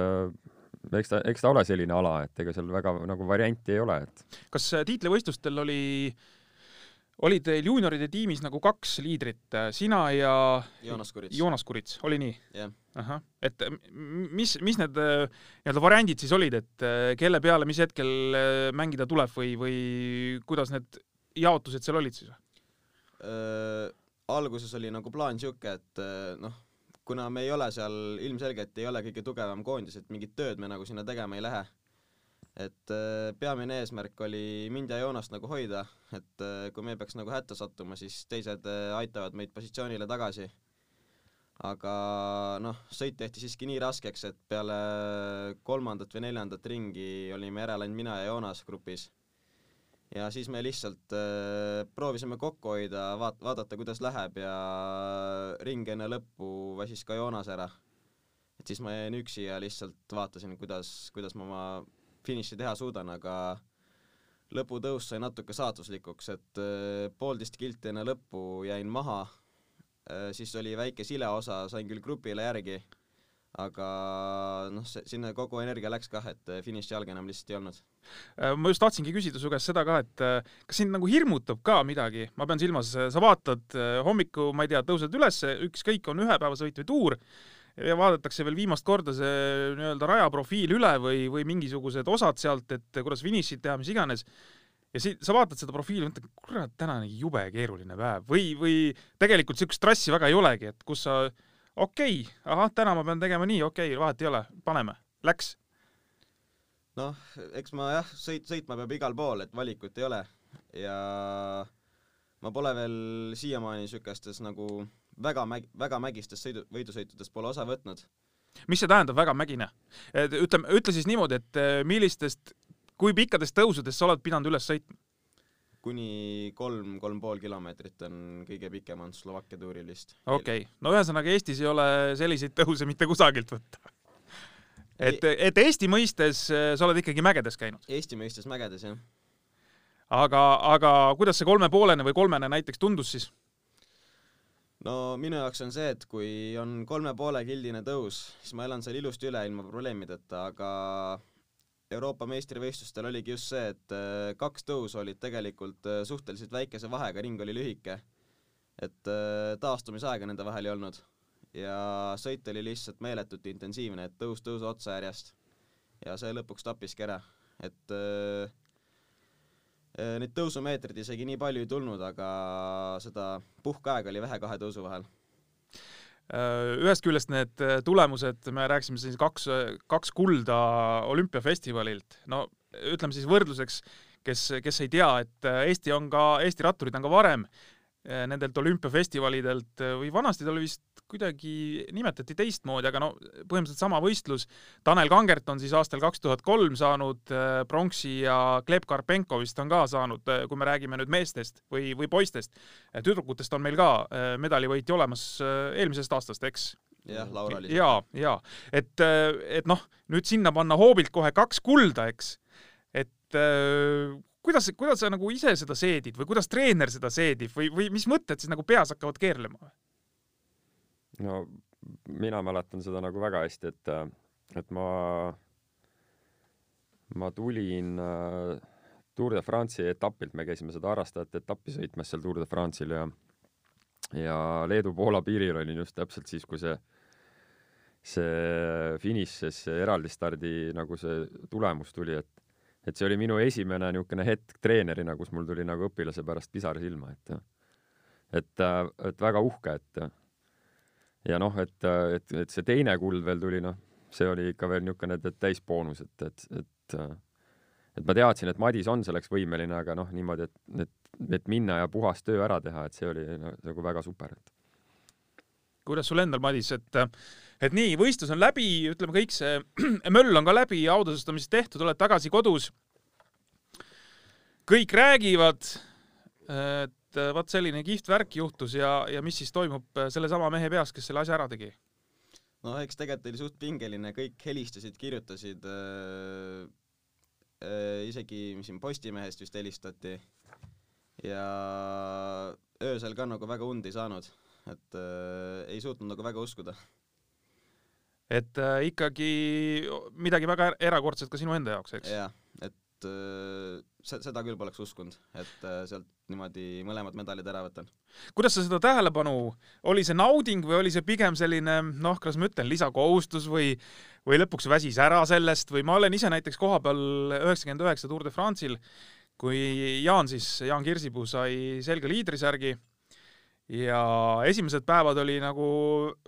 eks ta, eks ta ole selline ala, et ega seal väga nagu varianti ei ole, et. kas äh, tiitlivõistlustel oli, oli teil juunioride tiimis nagu kaks liidrit, äh, sina ja Joonas Kurits? Joonas Kurits, oli nii? jah yeah.. ahah, et mis, mis need äh, nii-öelda variandid siis olid, et kelle peale, mis hetkel mängida tuleb või, või kuidas need jaotused seal olid siis? alguses oli nagu plaan siuke, et noh kuna me ei ole seal, ilmselgelt ei ole kõige tugevam koondis, et mingit tööd me nagu sinna tegema ei lähe. et äh, peamine eesmärk oli mind ja Joonast nagu hoida, et äh, kui me peaks nagu hätta sattuma, siis teised äh, aitavad meid positsioonile tagasi. aga noh, sõit tehti siiski nii raskeks, et peale kolmandat või neljandat ringi olime järele ainult mina ja Joonas grupis ja siis me lihtsalt äh, proovisime kokku hoida, vaat-, vaadata, kuidas läheb ja ring enne lõppu väsis ka Joonas ära. et siis ma jäin üksi ja lihtsalt vaatasin, kuidas, kuidas ma oma finiši teha suudan, aga lõputõus sai natuke saatuslikuks, et äh, poolteist kilti enne lõppu jäin maha äh,, siis oli väike sileosa, sain küll grupile järgi aga noh, see, sinna kogu energia läks kah, et äh, finišijalga enam lihtsalt ei olnud. Äh, ma just tahtsingi küsida su käest seda ka, et äh, kas sind nagu hirmutab ka midagi, ma pean silmas, sa vaatad hommiku, ma ei tea, tõused üles, ükskõik, on ühepäevasõit või tuur, ja vaadatakse veel viimast korda see nii-öelda rajaprofiil üle või, või mingisugused osad sealt, et kuidas finišit teha, mis iganes. Ja si-, sa vaatad seda profiili, mõtled, kurat, täna on jube keeruline päev. Või, või tegelikult niisugust stressi väga ei olegi, et kus sa okei okay,, ahah, täna ma pean tegema nii, okei okay,, vahet ei ole, paneme, läks. noh, eks ma jah, sõit, sõitma peab igal pool, et valikut ei ole ja ma pole veel siiamaani niisugustes nagu väga mäg-, väga mägistes sõidu, võidusõitudes pole osa võtnud. mis see tähendab, väga mägine? ütleme, ütle siis niimoodi, et eh, millistest, kui pikkadest tõusudest sa oled pidanud üles sõitma? Kuni kolm, kolm pool kilomeetrit on kõige pikem on Slovakkia tuuril vist. okei okay., no ühesõnaga Eestis ei ole selliseid tõuse mitte kusagilt võtta. et, et Eesti mõistes äh, sa oled ikkagi mägedes käinud? Eesti mõistes mägedes, jah. aga, aga kuidas see kolmepoolene või kolmene näiteks tundus siis? no minu jaoks on see, et kui on kolme poole kildine tõus, siis ma elan seal ilusti üle ilma probleemideta, aga Euroopa meistrivõistlustel oligi just see, et äh, kaks tõusu olid tegelikult äh, suhteliselt väikese vahega, ring oli lühike. et äh, taastumisaega nende vahel ei olnud ja sõit oli lihtsalt meeletult intensiivne, et tõus tõusu otsa järjest. ja see lõpuks tappiski ära, et neid tõusumeetreid isegi nii palju ei tulnud, aga seda puhkeaega oli vähe kahe tõusu vahel ühest küljest need äh, tulemused, me rääkisime siis kaks, kaks kulda olümpiafestivalilt, no ütleme siis võrdluseks, kes, kes ei tea, et äh, Eesti on ka, Eesti ratturid on ka varem nendelt olümpiafestivalidelt või vanasti ta oli vist kuidagi nimetati teistmoodi, aga no põhimõtteliselt sama võistlus. Tanel Kangert on siis aastal kaks tuhat kolm saanud äh, pronksi ja Gleb Karpenko vist on ka saanud, äh, kui me räägime nüüd meestest või, või poistest. tüdrukutest on meil ka äh, medalivõitja olemas eelmisest aastast, eks? jah, Laura oli. ja, ja et, et noh, nüüd sinna panna hoobilt kohe kaks kulda, eks, et kuidas, kuidas sa nagu ise seda seedid või kuidas treener seda seedib või, või mis mõtted siis nagu peas hakkavad keerlema? No mina mäletan seda nagu väga hästi, et, et ma, ma tulin äh, Tour de France'i etapilt, me käisime seda harrastajate etappi sõitmas seal Tour de France'il ja ja Leedu-Poola piiril olin just täpselt siis, kui see see finišis, see eraldistardi nagu see tulemus tuli, et et see oli minu esimene niisugune hetk treenerina, kus mul tuli nagu õpilase pärast pisar silma, et et, et väga uhke, et ja noh, et, et, et see teine kuld veel tuli, noh, see oli ikka veel niisugune täisboonus, et, et, et et ma teadsin, et Madis on selleks võimeline, aga noh, niimoodi, et, et, et minna ja puhas töö ära teha, et see oli no, nagu väga super, et kuidas sul endal, Madis, et et nii, võistlus on läbi, ütleme kõik see *clears throat* möll on ka läbi, autosustamisest tehtud, oled tagasi kodus. kõik räägivad, et äh, vot selline kihvt värk juhtus ja, ja mis siis toimub äh, sellesama mehe peas, kes selle asja ära tegi? no eks tegelikult oli suht pingeline, kõik helistasid, kirjutasid äh,, äh, isegi siin Postimehest vist helistati ja öösel ka nagu väga und ei saanud, et äh, ei suutnud nagu väga uskuda. et äh, ikkagi midagi väga erakordset ka sinu enda jaoks, eks? jah, et äh, seda küll poleks uskunud, et äh, sealt niimoodi mõlemad medalid ära võtan. kuidas sa seda tähelepanu, oli see nauding või oli see pigem selline noh, kuidas ma ütlen, lisakohustus või või lõpuks väsis ära sellest või ma olen ise näiteks kohapeal üheksakümmend üheksa Tour de France'il, kui Jaan siis, Jaan Kirsipuu sai selge liidrisärgi ja esimesed päevad oli nagu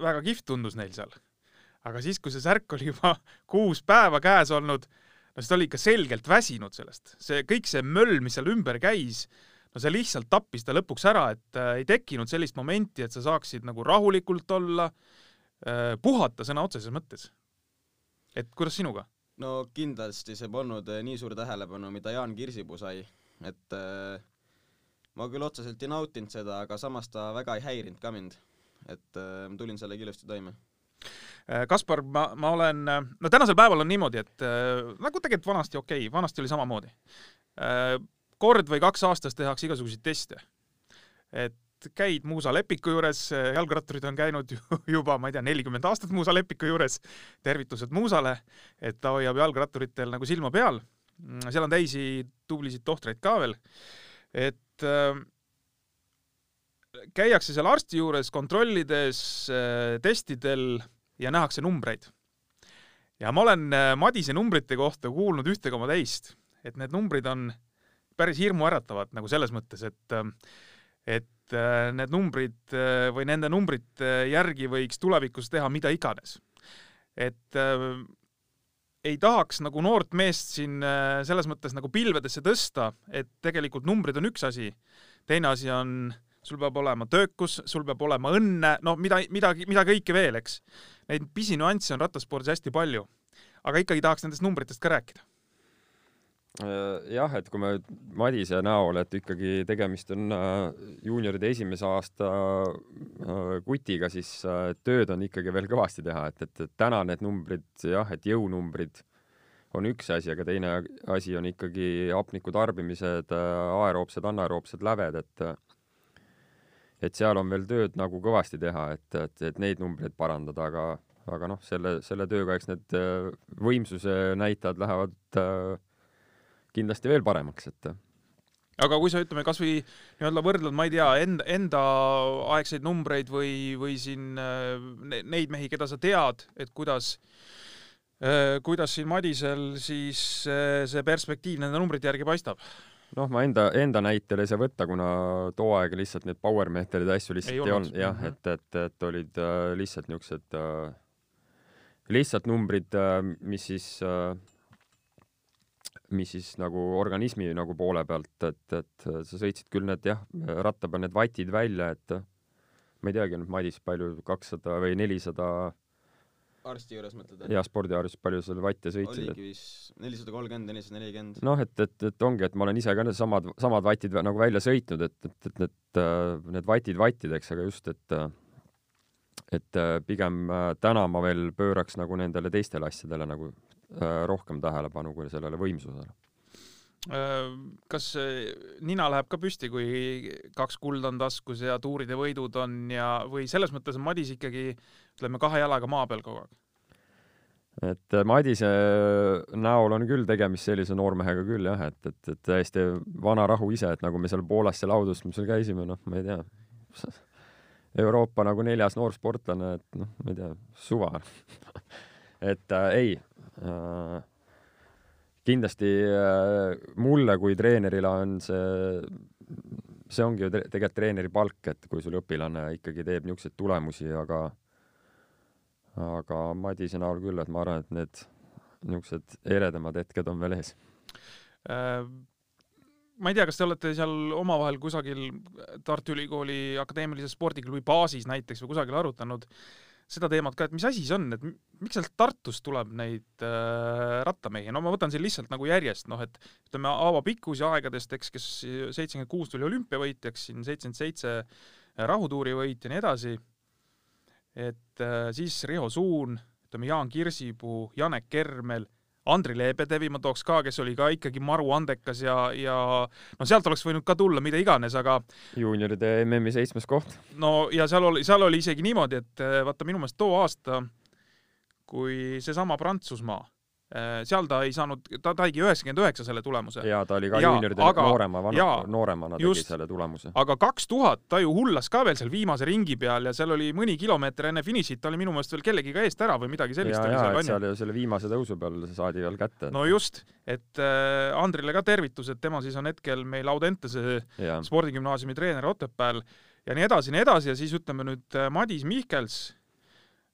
väga kihvt tundus neil seal. aga siis, kui see särk oli juba *laughs* kuus päeva käes olnud, no siis ta oli ikka selgelt väsinud sellest, see kõik see möll, mis seal ümber käis no see lihtsalt tappis ta lõpuks ära, et äh, ei tekkinud sellist momenti, et sa saaksid nagu rahulikult olla äh,, puhata sõna otseses mõttes. et kuidas sinuga? no kindlasti see polnud äh, nii suur tähelepanu, mida Jaan Kirsipuu sai, et äh, ma küll otseselt ei nautinud seda, aga samas ta väga ei häirinud ka mind. et äh, ma tulin sellega ilusti toime Kaspar, ma, ma olen, äh, no tänasel päeval on niimoodi, et äh, nagu tegelikult vanasti okei okay,, vanasti oli samamoodi äh, kord või kaks aastas tehakse igasuguseid teste. et käid Muusa Lepiku juures, jalgratturid on käinud *laughs* juba, ma ei tea, nelikümmend aastat Muusa Lepiku juures, tervitused Muusale, et ta hoiab jalgratturitel nagu silma peal. seal on teisi tublisid tohtreid ka veel, et äh, käiakse seal arsti juures kontrollides äh, testidel ja nähakse numbreid. ja ma olen äh, Madise numbrite kohta kuulnud ühte koma teist, et need numbrid on päris hirmuäratavad nagu selles mõttes, et et äh, need numbrid äh, või nende numbrite järgi võiks tulevikus teha mida iganes. et äh, ei tahaks nagu noort meest siin äh, selles mõttes nagu pilvedesse tõsta, et tegelikult numbrid on üks asi, teine asi on, sul peab olema töökus, sul peab olema õnne, no mida, midagi, mida kõike veel, eks. Neid pisinüansse on rattaspordis hästi palju. aga ikkagi tahaks nendest numbritest ka rääkida Äh, jah, et kui me Madise näol, et ikkagi tegemist on äh, juunioride esimese aasta äh, kutiga, siis tööd on ikkagi veel kõvasti teha, et, et, täna need numbrid jah, et jõunumbrid on üks asi, aga teine asi on ikkagi hapniku tarbimised, aeroobsed, anaeroobsed läved, et et seal on veel tööd nagu kõvasti teha, et, et, et neid numbreid parandada, aga, aga noh, selle, selle tööga, eks need äh, võimsuse näitajad lähevad äh, kindlasti veel paremaks, et aga kui sa ütleme kasvõi nii-öelda võrdled, ma ei tea, enda, enda aegseid numbreid või, või siin neid mehi, keda sa tead, et kuidas kuidas siin Madisel siis see perspektiiv nende numbrite järgi paistab? Noh, ma enda, enda näitel ei saa võtta, kuna too aeg lihtsalt neid power meetodid asju lihtsalt ei, ei olnud, jah mm, -hmm. et, et, et olid äh, lihtsalt niisugused äh, lihtsalt numbrid äh,, mis siis äh, mis siis nagu organismi nagu poole pealt, et, et sa sõitsid küll need jah, ratta peal need vatid välja, et ma ei teagi nüüd, Madis, palju, kakssada või nelisada arsti juures mõtled? jaa, spordiarst, palju seal vatte sõitsid? oligi vist nelisada kolmkümmend, nelisada nelikümmend. noh, et, et, et ongi, et ma olen ise ka need samad, samad vatid nagu välja sõitnud, et, et, et need, need vatid vattideks, aga just, et et pigem täna ma veel pööraks nagu nendele teistele asjadele nagu rohkem tähelepanu kui sellele võimsusele kas nina läheb ka püsti, kui kaks kulda on taskus ja tuuride võidud on ja, või selles mõttes on Madis ikkagi ütleme kahe jalaga maa peal kogu aeg? et äh, Madise näol on küll tegemist sellise noormehega küll jah, et, et, et täiesti vana rahu ise, et nagu me seal Poolas seal audus, me seal käisime, noh, ma ei tea, *laughs* Euroopa nagu neljas noorsportlane, et noh, ma ei tea, suva *laughs* et äh, ei äh, kindlasti äh, mulle kui treenerile on see, see ongi ju te tegelikult treeneri palk, et kui sul õpilane ikkagi teeb niisuguseid tulemusi, aga aga Madise näol küll, et ma arvan, et need niisugused eredamad hetked on veel ees äh,. ma ei tea, kas te olete seal omavahel kusagil Tartu Ülikooli Akadeemilise Spordiklubi baasis näiteks või kusagil arutanud äh, seda teemat ka, et mis asi see on, et miks sealt Tartust tuleb neid äh, rattamehi, no ma võtan siin lihtsalt nagu järjest, noh et ütleme Aavo Pikkuse aegadest, eks, kes seitsekümmend kuus tuli olümpiavõitjaks, siin seitsekümmend seitse rahutuuri võit ja nii edasi, et äh, siis Riho Suun, ütleme Jaan Kirsipuu, Janek Kermel Andri Lebedevi ma tooks ka, kes oli ka ikkagi maru andekas ja, ja no sealt oleks võinud ka tulla mida iganes, aga juunioride MM-i seitsmes koht. no ja seal oli, seal oli isegi niimoodi, et vaata minu meelest too aasta, kui seesama Prantsusmaa seal ta ei saanud, ta taigi üheksakümmend üheksa selle tulemuse. jaa, ta oli ka juunioride noorema, nooremana tegi just, selle tulemuse. aga kaks tuhat ta ju hullas ka veel seal viimase ringi peal ja seal oli mõni kilomeeter enne finišit, ta oli minu meelest veel kellegiga eest ära või midagi sellist. jaa, jaa, et seal ju selle viimase tõusu peal saadi veel kätte. no just, et äh, Andrile ka tervitused, tema siis on hetkel meil Audentese spordigümnaasiumi treener Otepääl ja nii edasi, nii edasi ja siis ütleme nüüd äh, Madis Mihkels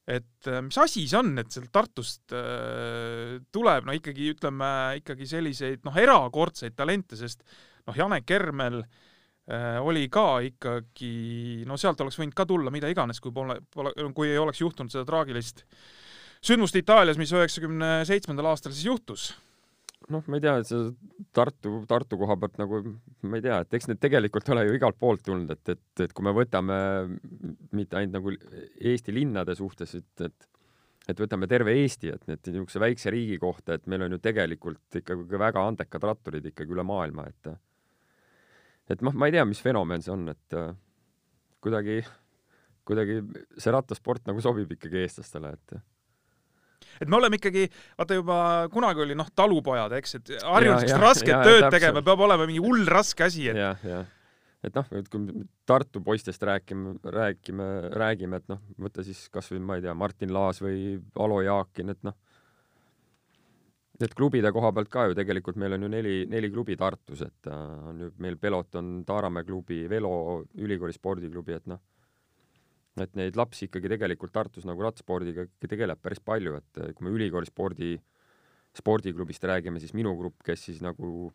et äh, mis asi see on, et sealt Tartust äh, tuleb no ikkagi ütleme ikkagi selliseid noh, erakordseid talente, sest noh, Janek Kermel äh, oli ka ikkagi, no sealt oleks võinud ka tulla mida iganes, kui pole, pole, kui ei oleks juhtunud seda traagilist sündmust Itaalias, mis üheksakümne seitsmendal aastal siis juhtus noh, ma ei tea, see Tartu, Tartu koha pealt nagu ma ei tea, et eks need tegelikult ole ju igalt poolt tulnud, et, et, et kui me võtame mitte ainult nagu Eesti linnade suhtes, et, et et võtame terve Eesti, et need niisuguse väikse riigi kohta, et meil on ju tegelikult ikkagi väga andekad ratturid ikkagi üle maailma, et et noh, ma ei tea, mis fenomen see on, et kuidagi, kuidagi see rattasport nagu sobib ikkagi eestlastele, et et me oleme ikkagi, vaata juba kunagi oli noh, talupojad, eks, et harjunud siukest rasket ja, tööd ja, tegema, peab olema mingi hull raske asi, et. jah, jah et noh, et kui Tartu poistest räägime, räägime, räägime, et noh, võta siis kasvõi ma ei tea, Martin Laas või Alo Jaakin, et noh, et klubide koha pealt ka ju tegelikult meil on ju neli, neli klubi Tartus, et äh, on ju meil Peloton, Taaramäe klubi, Velo, ülikooli spordiklubi, et noh et neid lapsi ikkagi tegelikult Tartus nagu rattaspordiga ikkagi tegeleb päris palju, et kui me ülikooli spordi, spordiklubist räägime, siis minu grupp, kes siis nagu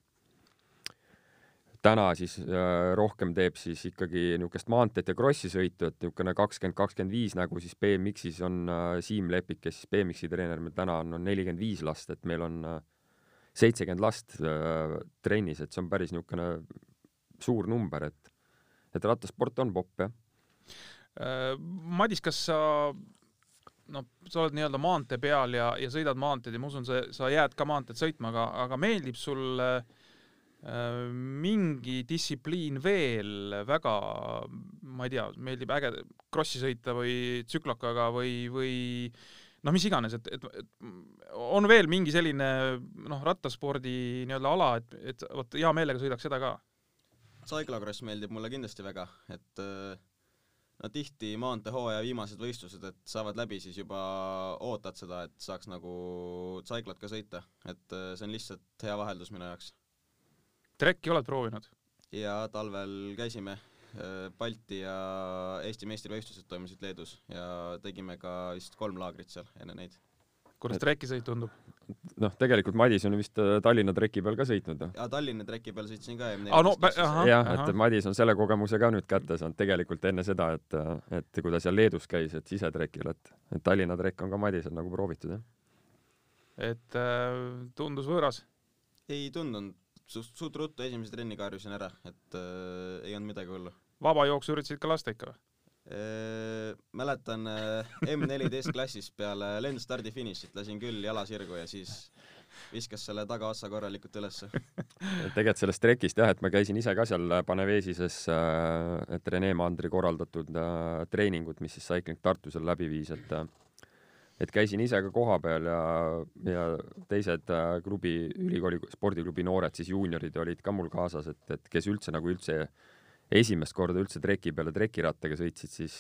täna siis äh, rohkem teeb siis ikkagi niisugust maanteed ja krossi sõitu, et niisugune kakskümmend, kakskümmend viis nagu siis BMX-is on äh, Siim Lepik, kes siis BMX-i treener meil täna on, on nelikümmend viis last, et meil on äh, seitsekümmend äh, last trennis, et see on päris niisugune suur number, et et rattasport on popp, jah Madis, kas sa noh, sa oled nii-öelda maantee peal ja, ja sõidad maanteed ja ma usun, sa, sa jääd ka maanteed sõitma, aga, aga meeldib sulle äh, mingi distsipliin veel väga, ma ei tea, meeldib äge krossi sõita või tsüklokaga või, või noh, mis iganes, et, et, et on veel mingi selline noh, rattaspordi nii-öelda ala, et, et vot hea meelega sõidaks seda ka? Cyclocross meeldib mulle kindlasti väga, et äh, no tihti maanteehooaja viimased võistlused, et saavad läbi, siis juba ootad seda, et saaks nagu Cyclot ka sõita, et äh, see on lihtsalt hea vaheldus minu jaoks. trekki oled proovinud? ja talvel käisime Äh, Balti ja Eesti meistrivõistlused toimusid Leedus ja tegime ka vist kolm laagrit seal enne neid. kuidas trekisõit tundub? Noh, tegelikult Madis on vist äh, Tallinna treki peal ka sõitnud. jaa, Tallinna treki peal sõitsin ka ah, no, jah, et Madis on selle kogemuse ka nüüd kätte saanud tegelikult enne seda, et, et kui ta seal Leedus käis, et sisetrekil, et, et Tallinna trekk on ka Madisel nagu proovitud, jah. et äh, tundus võõras? ei tundunud, suht, suht ruttu esimese trenniga harjusin ära, et äh, ei olnud midagi hullu vabajooksu üritasid ka lasta ikka või? Mäletan M14 klassis peale lendstardi finišit lasin küll jala sirgu ja siis viskas selle tagaotsa korralikult ülesse. tegelikult sellest trekist jah, et ma käisin ise ka seal Paneveesises, et Rene Mandri korraldatud treeningut, mis siis Cycling Tartu seal läbi viis, et et käisin ise ka kohapeal ja, ja teised klubi, ülikooli spordiklubi noored siis juuniorid olid ka mul kaasas, et, et kes üldse nagu üldse esimest korda üldse treki peale trekirattaga sõitsid, siis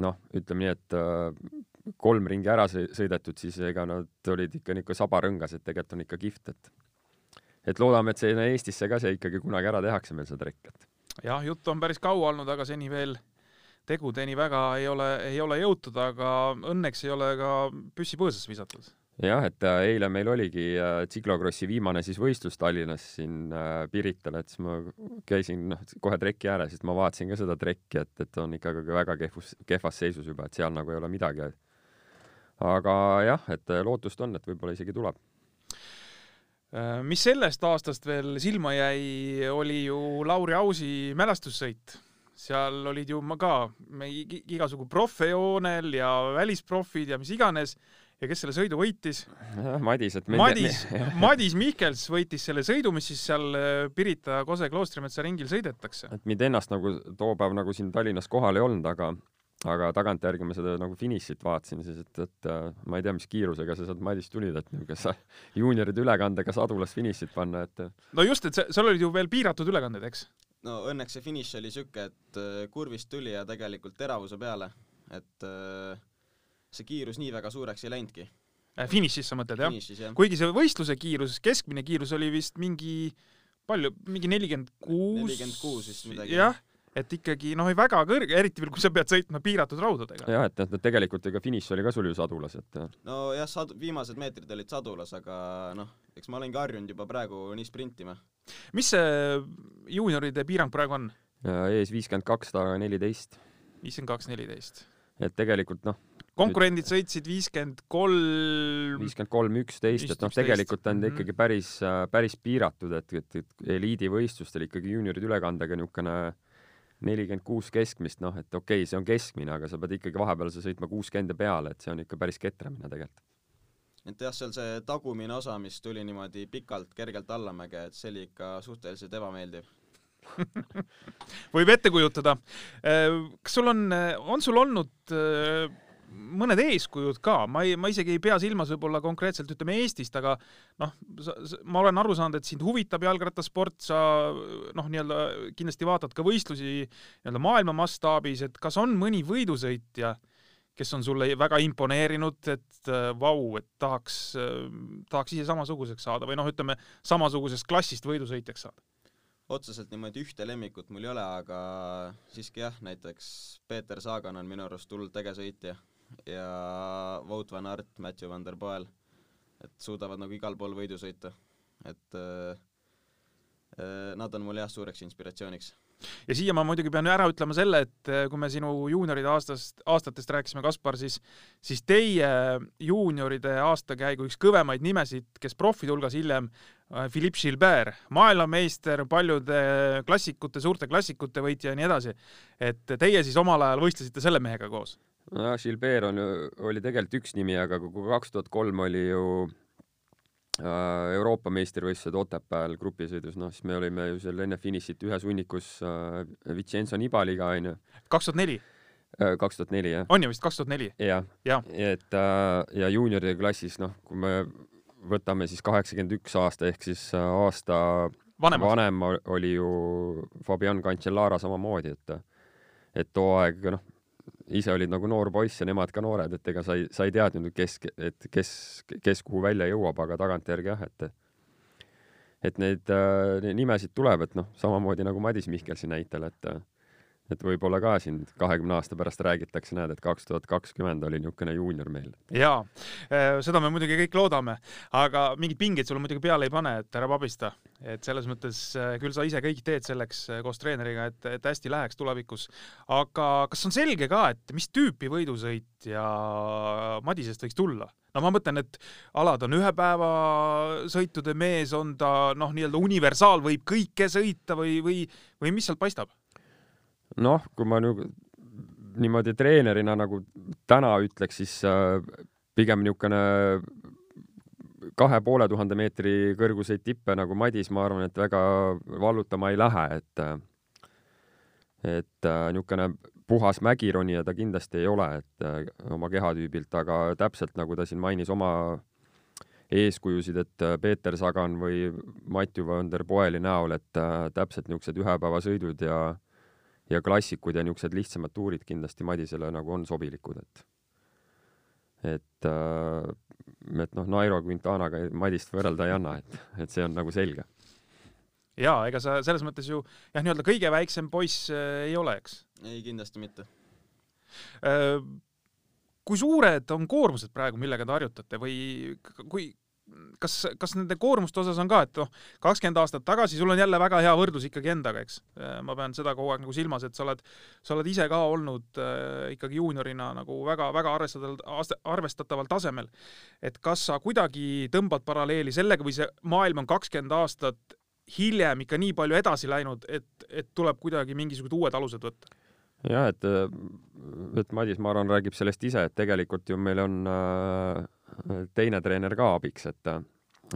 noh, ütleme nii, et äh, kolm ringi ära sõidetud, siis ega nad olid ikka niisugune sabarõngas, et tegelikult on ikka kihvt, et et loodame, et see Eestisse ka see ikkagi kunagi ära tehakse meil see trekk, et. jah, juttu on päris kaua olnud, aga seni veel tegudeni väga ei ole, ei ole jõutud, aga õnneks ei ole ka püssi põõsasse visatud jah, et äh, eile meil oligi äh, tsiklokrossi viimane siis võistlus Tallinnas siin äh, Pirital, et siis ma käisin noh, kohe treki ääres, siis ma vaatasin ka seda trekki, et, et on ikkagi väga kehvus, kehvas seisus juba, et seal nagu ei ole midagi. aga jah, et lootust on, et võib-olla isegi tuleb. mis sellest aastast veel silma jäi, oli ju Lauri Ausi mälestussõit seal olid ju ma ka igasugu proffe joonel ja välisprofid ja mis iganes ja kes selle sõidu võitis? Madis, et Madis, *laughs* Madis Mihkels võitis selle sõidu, mis siis seal äh, Pirita Kose kloostrimetsa ringil sõidetakse. et mind ennast nagu too päev nagu siin Tallinnas kohal ei olnud, aga aga tagantjärgi ma seda nagu finišit vaatasin siis, et, et äh, ma ei tea, mis kiirusega sa sealt Madist tulid, et niisugune sa *laughs* juunioride ülekandega sadulas finišit panna, et no just, et seal olid ju veel piiratud ülekanded, eks? no õnneks see finiš oli siuke, et äh, kurvist tuli ja tegelikult teravuse peale, et äh, see kiirus nii väga suureks ei läinudki äh,. finišis sa mõtled jah? jah.? kuigi see võistluse kiirus, keskmine kiirus oli vist mingi palju, mingi nelikümmend kuus. nelikümmend kuus vist midagi. jah, et ikkagi noh, väga kõrge, eriti veel, kui sa pead sõitma piiratud raudadega. jah, et, et tegelikult ega finiš oli ka sul ju sadulas, et. nojah, sad-, viimased meetrid olid sadulas, aga noh, eks ma olengi harjunud juba praegu nii sprintima. mis see juunioride piirang praegu on? ees viiskümmend kaks, taga neliteist. viiskümmend kaks, neliteist. et tegelikult noh, konkurendid sõitsid viiskümmend kolm. viiskümmend kolm, üksteist, et noh, tegelikult on ta mhm. ikkagi päris, päris piiratud, et, et, et eliidivõistlustel ikkagi juuniorid ülekandega niisugune nelikümmend kuus keskmist, noh, et okei okay,, see on keskmine, aga sa pead ikkagi vahepeal sa sõitma kuuskümmend peale, et see on ikka päris ketramine tegelikult. et jah, seal see tagumine osa, mis tuli niimoodi pikalt, kergelt allamäge, et see oli ikka suhteliselt ebameeldiv *laughs* võib ette kujutada. Äh, kas sul on, on sul olnud äh, mõned eeskujud ka, ma ei, ma isegi ei pea silmas võib-olla konkreetselt ütleme Eestist, aga noh, ma olen aru saanud, et sind huvitab jalgrattasport, sa noh, nii-öelda kindlasti vaatad ka võistlusi nii-öelda maailma mastaabis, et kas on mõni võidusõitja, kes on sulle väga imponeerinud, et äh, vau, et tahaks äh,, tahaks ise samasuguseks saada või noh, ütleme samasugusest klassist võidusõitjaks saada? otseselt niimoodi ühte lemmikut mul ei ole, aga siiski jah, näiteks Peeter Saagan on minu arust hullult äge sõitja ja Wout van Aert, Matthew van der Poel, et suudavad nagu igal pool võidu sõita. et äh, äh, nad on mul jah suureks inspiratsiooniks ja siia ma muidugi pean ära ütlema selle, et äh, kui me sinu juunioride aastast, aastatest rääkisime, Kaspar, siis, siis teie juunioride aastakäigu üks kõvemaid nimesid, kes profide hulgas hiljem, äh, Philippe Gilbert, maailmameister, paljude klassikute, suurte klassikute võitja ja nii edasi. et teie siis omal ajal võistlesite selle mehega koos? Nojah, Gilbert on ju, oli tegelikult üks nimi, aga kui kaks tuhat kolm oli ju äh, Euroopa meistrivõistlused Otepääl grupisõidus, noh siis me olime ju seal enne finišit ühes hunnikus äh, Vincenzo Nibaliga onju. kaks tuhat neli? kaks tuhat neli jah. on ju vist kaks tuhat neli? jah ja. ja., et äh, ja juunioride klassis noh, kui me võtame siis kaheksakümmend üks aasta ehk siis äh, aasta Vanemad. vanem oli ju Fabian Cancellara samamoodi, et et too aeg noh, ise olid nagu noor poiss ja nemad ka noored, et ega sa ei, sa ei teadnud, kes, et kes, kes kuhu välja jõuab, aga tagantjärgi jah, et et neid äh, nimesid tuleb, et noh, samamoodi nagu Madis Mihkelsi näitel, et et võib-olla ka siin kahekümne aasta pärast räägitakse, näed, et kaks tuhat kakskümmend oli niisugune juunior meil. jaa, äh, seda me muidugi kõik loodame, aga mingeid pingeid sulle muidugi peale ei pane, et ära pabista. et selles mõttes äh, küll sa ise kõik teed selleks äh, koos treeneriga, et, et hästi läheks tulevikus. aga kas on selge ka, et mis tüüpi võidusõitja Madisest võiks tulla? no ma mõtlen, et alad on ühe päeva sõitude mees, on ta noh, nii-öelda universaal, võib kõike sõita või, või, või mis sealt paistab? Noh, kui ma nüüd niimoodi treenerina nagu täna ütleks, siis äh, pigem niisugune kahe poole tuhande meetri kõrguseid tippe nagu Madis, ma arvan, et väga vallutama ei lähe, et et äh, niisugune puhas mägironija ta kindlasti ei ole, et äh, oma kehatüübilt, aga täpselt nagu ta siin mainis oma eeskujusid, et Peeter Sagan või Matju van der Poeli näol, et täpselt niisugused ühepäevasõidud ja ja klassikud ja niisugused lihtsamad tuurid kindlasti Madisele nagu on sobilikud, et et äh, et noh, Nairo Quintanaga Madist võrrelda ei anna, et, et see on nagu selge. jaa, ega sa selles mõttes ju jah, nii-öelda kõige väiksem poiss äh, ei ole, eks? ei, kindlasti mitte äh,. kui suured on koormused praegu, millega te harjutate või kui kas, kas nende koormuste osas on ka, et noh, kakskümmend aastat tagasi sul on jälle väga hea võrdlus ikkagi endaga, eks. ma pean seda kogu aeg nagu silmas, et sa oled, sa oled ise ka olnud äh, ikkagi juuniorina nagu väga-väga arvestataval, arvestataval tasemel. et kas sa kuidagi tõmbad paralleeli sellega või see maailm on kakskümmend aastat hiljem ikka nii palju edasi läinud, et, et tuleb kuidagi mingisugused uued alused võtta? jah, et, et Madis, ma arvan, räägib sellest ise, et tegelikult ju meil on äh, teine treener ka abiks, et,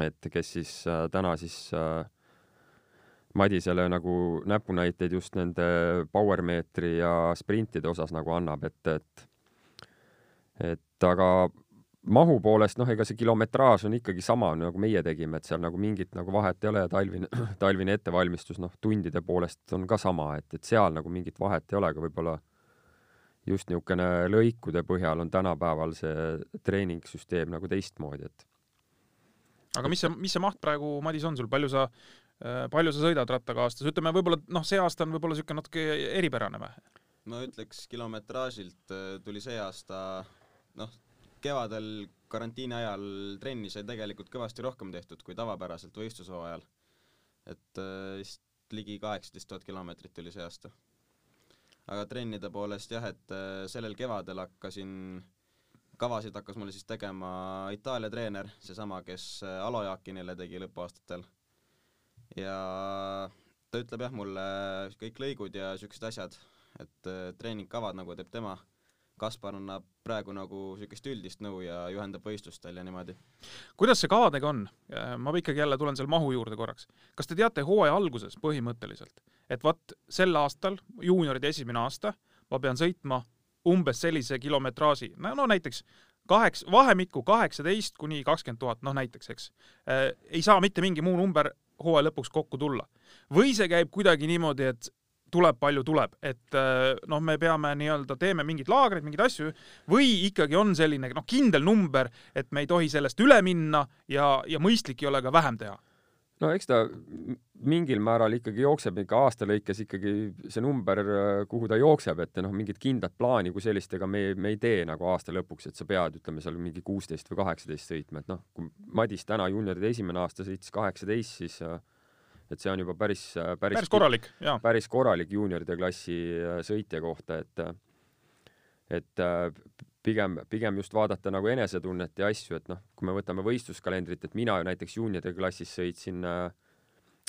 et kes siis äh, täna siis äh, Madisele nagu näpunäiteid just nende power meetri ja sprintide osas nagu annab, et, et et aga mahu poolest, noh, ega see kilometraaž on ikkagi sama, nagu meie tegime, et seal nagu mingit nagu vahet ei ole ja talvine, *clears throat* talvine ettevalmistus, noh, tundide poolest on ka sama, et, et seal nagu mingit vahet ei ole, aga võib-olla just niisugune lõikude põhjal on tänapäeval see treeningsüsteem nagu teistmoodi, et. aga mis see, mis see maht praegu, Madis, on sul, palju sa, äh, palju sa sõidad rattaga aastas, ütleme võib-olla noh, see aasta on võib-olla niisugune natuke eripärane või? ma ütleks kilometraažilt äh, tuli see aasta noh, kevadel karantiini ajal trenni sai tegelikult kõvasti rohkem tehtud kui tavapäraselt võistlushooajal. et äh, vist ligi kaheksateist tuhat kilomeetrit tuli see aasta aga trennide poolest jah, et äh, sellel kevadel hakkasin, kavasid hakkas mulle siis tegema Itaalia treener, seesama, kes äh, Alo Jaakinile tegi lõpuaastatel. ja ta ütleb jah mulle kõik lõigud ja siuksed asjad, et äh, treeningkavad nagu teeb tema. Kaspar annab praegu nagu niisugust üldist nõu ja juhendab võistlustel ja niimoodi. kuidas see kavadega on? ma ikkagi jälle tulen selle mahu juurde korraks. kas te teate hooaja alguses põhimõtteliselt, et vot sel aastal, juunioride esimene aasta, ma pean sõitma umbes sellise kilometraaži, no, näiteks kaheks, vahemikku kaheksateist kuni kakskümmend tuhat, noh näiteks, eks äh,. ei saa mitte mingi muu number hooaja lõpuks kokku tulla. või see käib kuidagi niimoodi, et tuleb palju tuleb, et äh, noh, me peame nii-öelda, teeme mingeid laagreid, mingeid asju või ikkagi on selline noh, kindel number, et me ei tohi sellest üle minna ja, ja mõistlik ei ole ka vähem teha no eks ta mingil määral ikkagi jookseb ikka aasta lõikes ikkagi see number, kuhu ta jookseb, et noh, mingit kindlat plaani kui sellist, ega me, me ei tee nagu aasta lõpuks, et sa pead, ütleme seal mingi kuusteist või kaheksateist sõitma, et noh, kui Madis täna juunioride esimene aasta sõitis kaheksateist, siis et see on juba päris, päris, päris korralik, päris korralik juunioride klassi sõitja kohta, et et pigem, pigem just vaadata nagu enesetunnet ja asju, et noh, kui me võtame võistluskalendrit, et mina ju näiteks juunioride klassis sõitsin äh,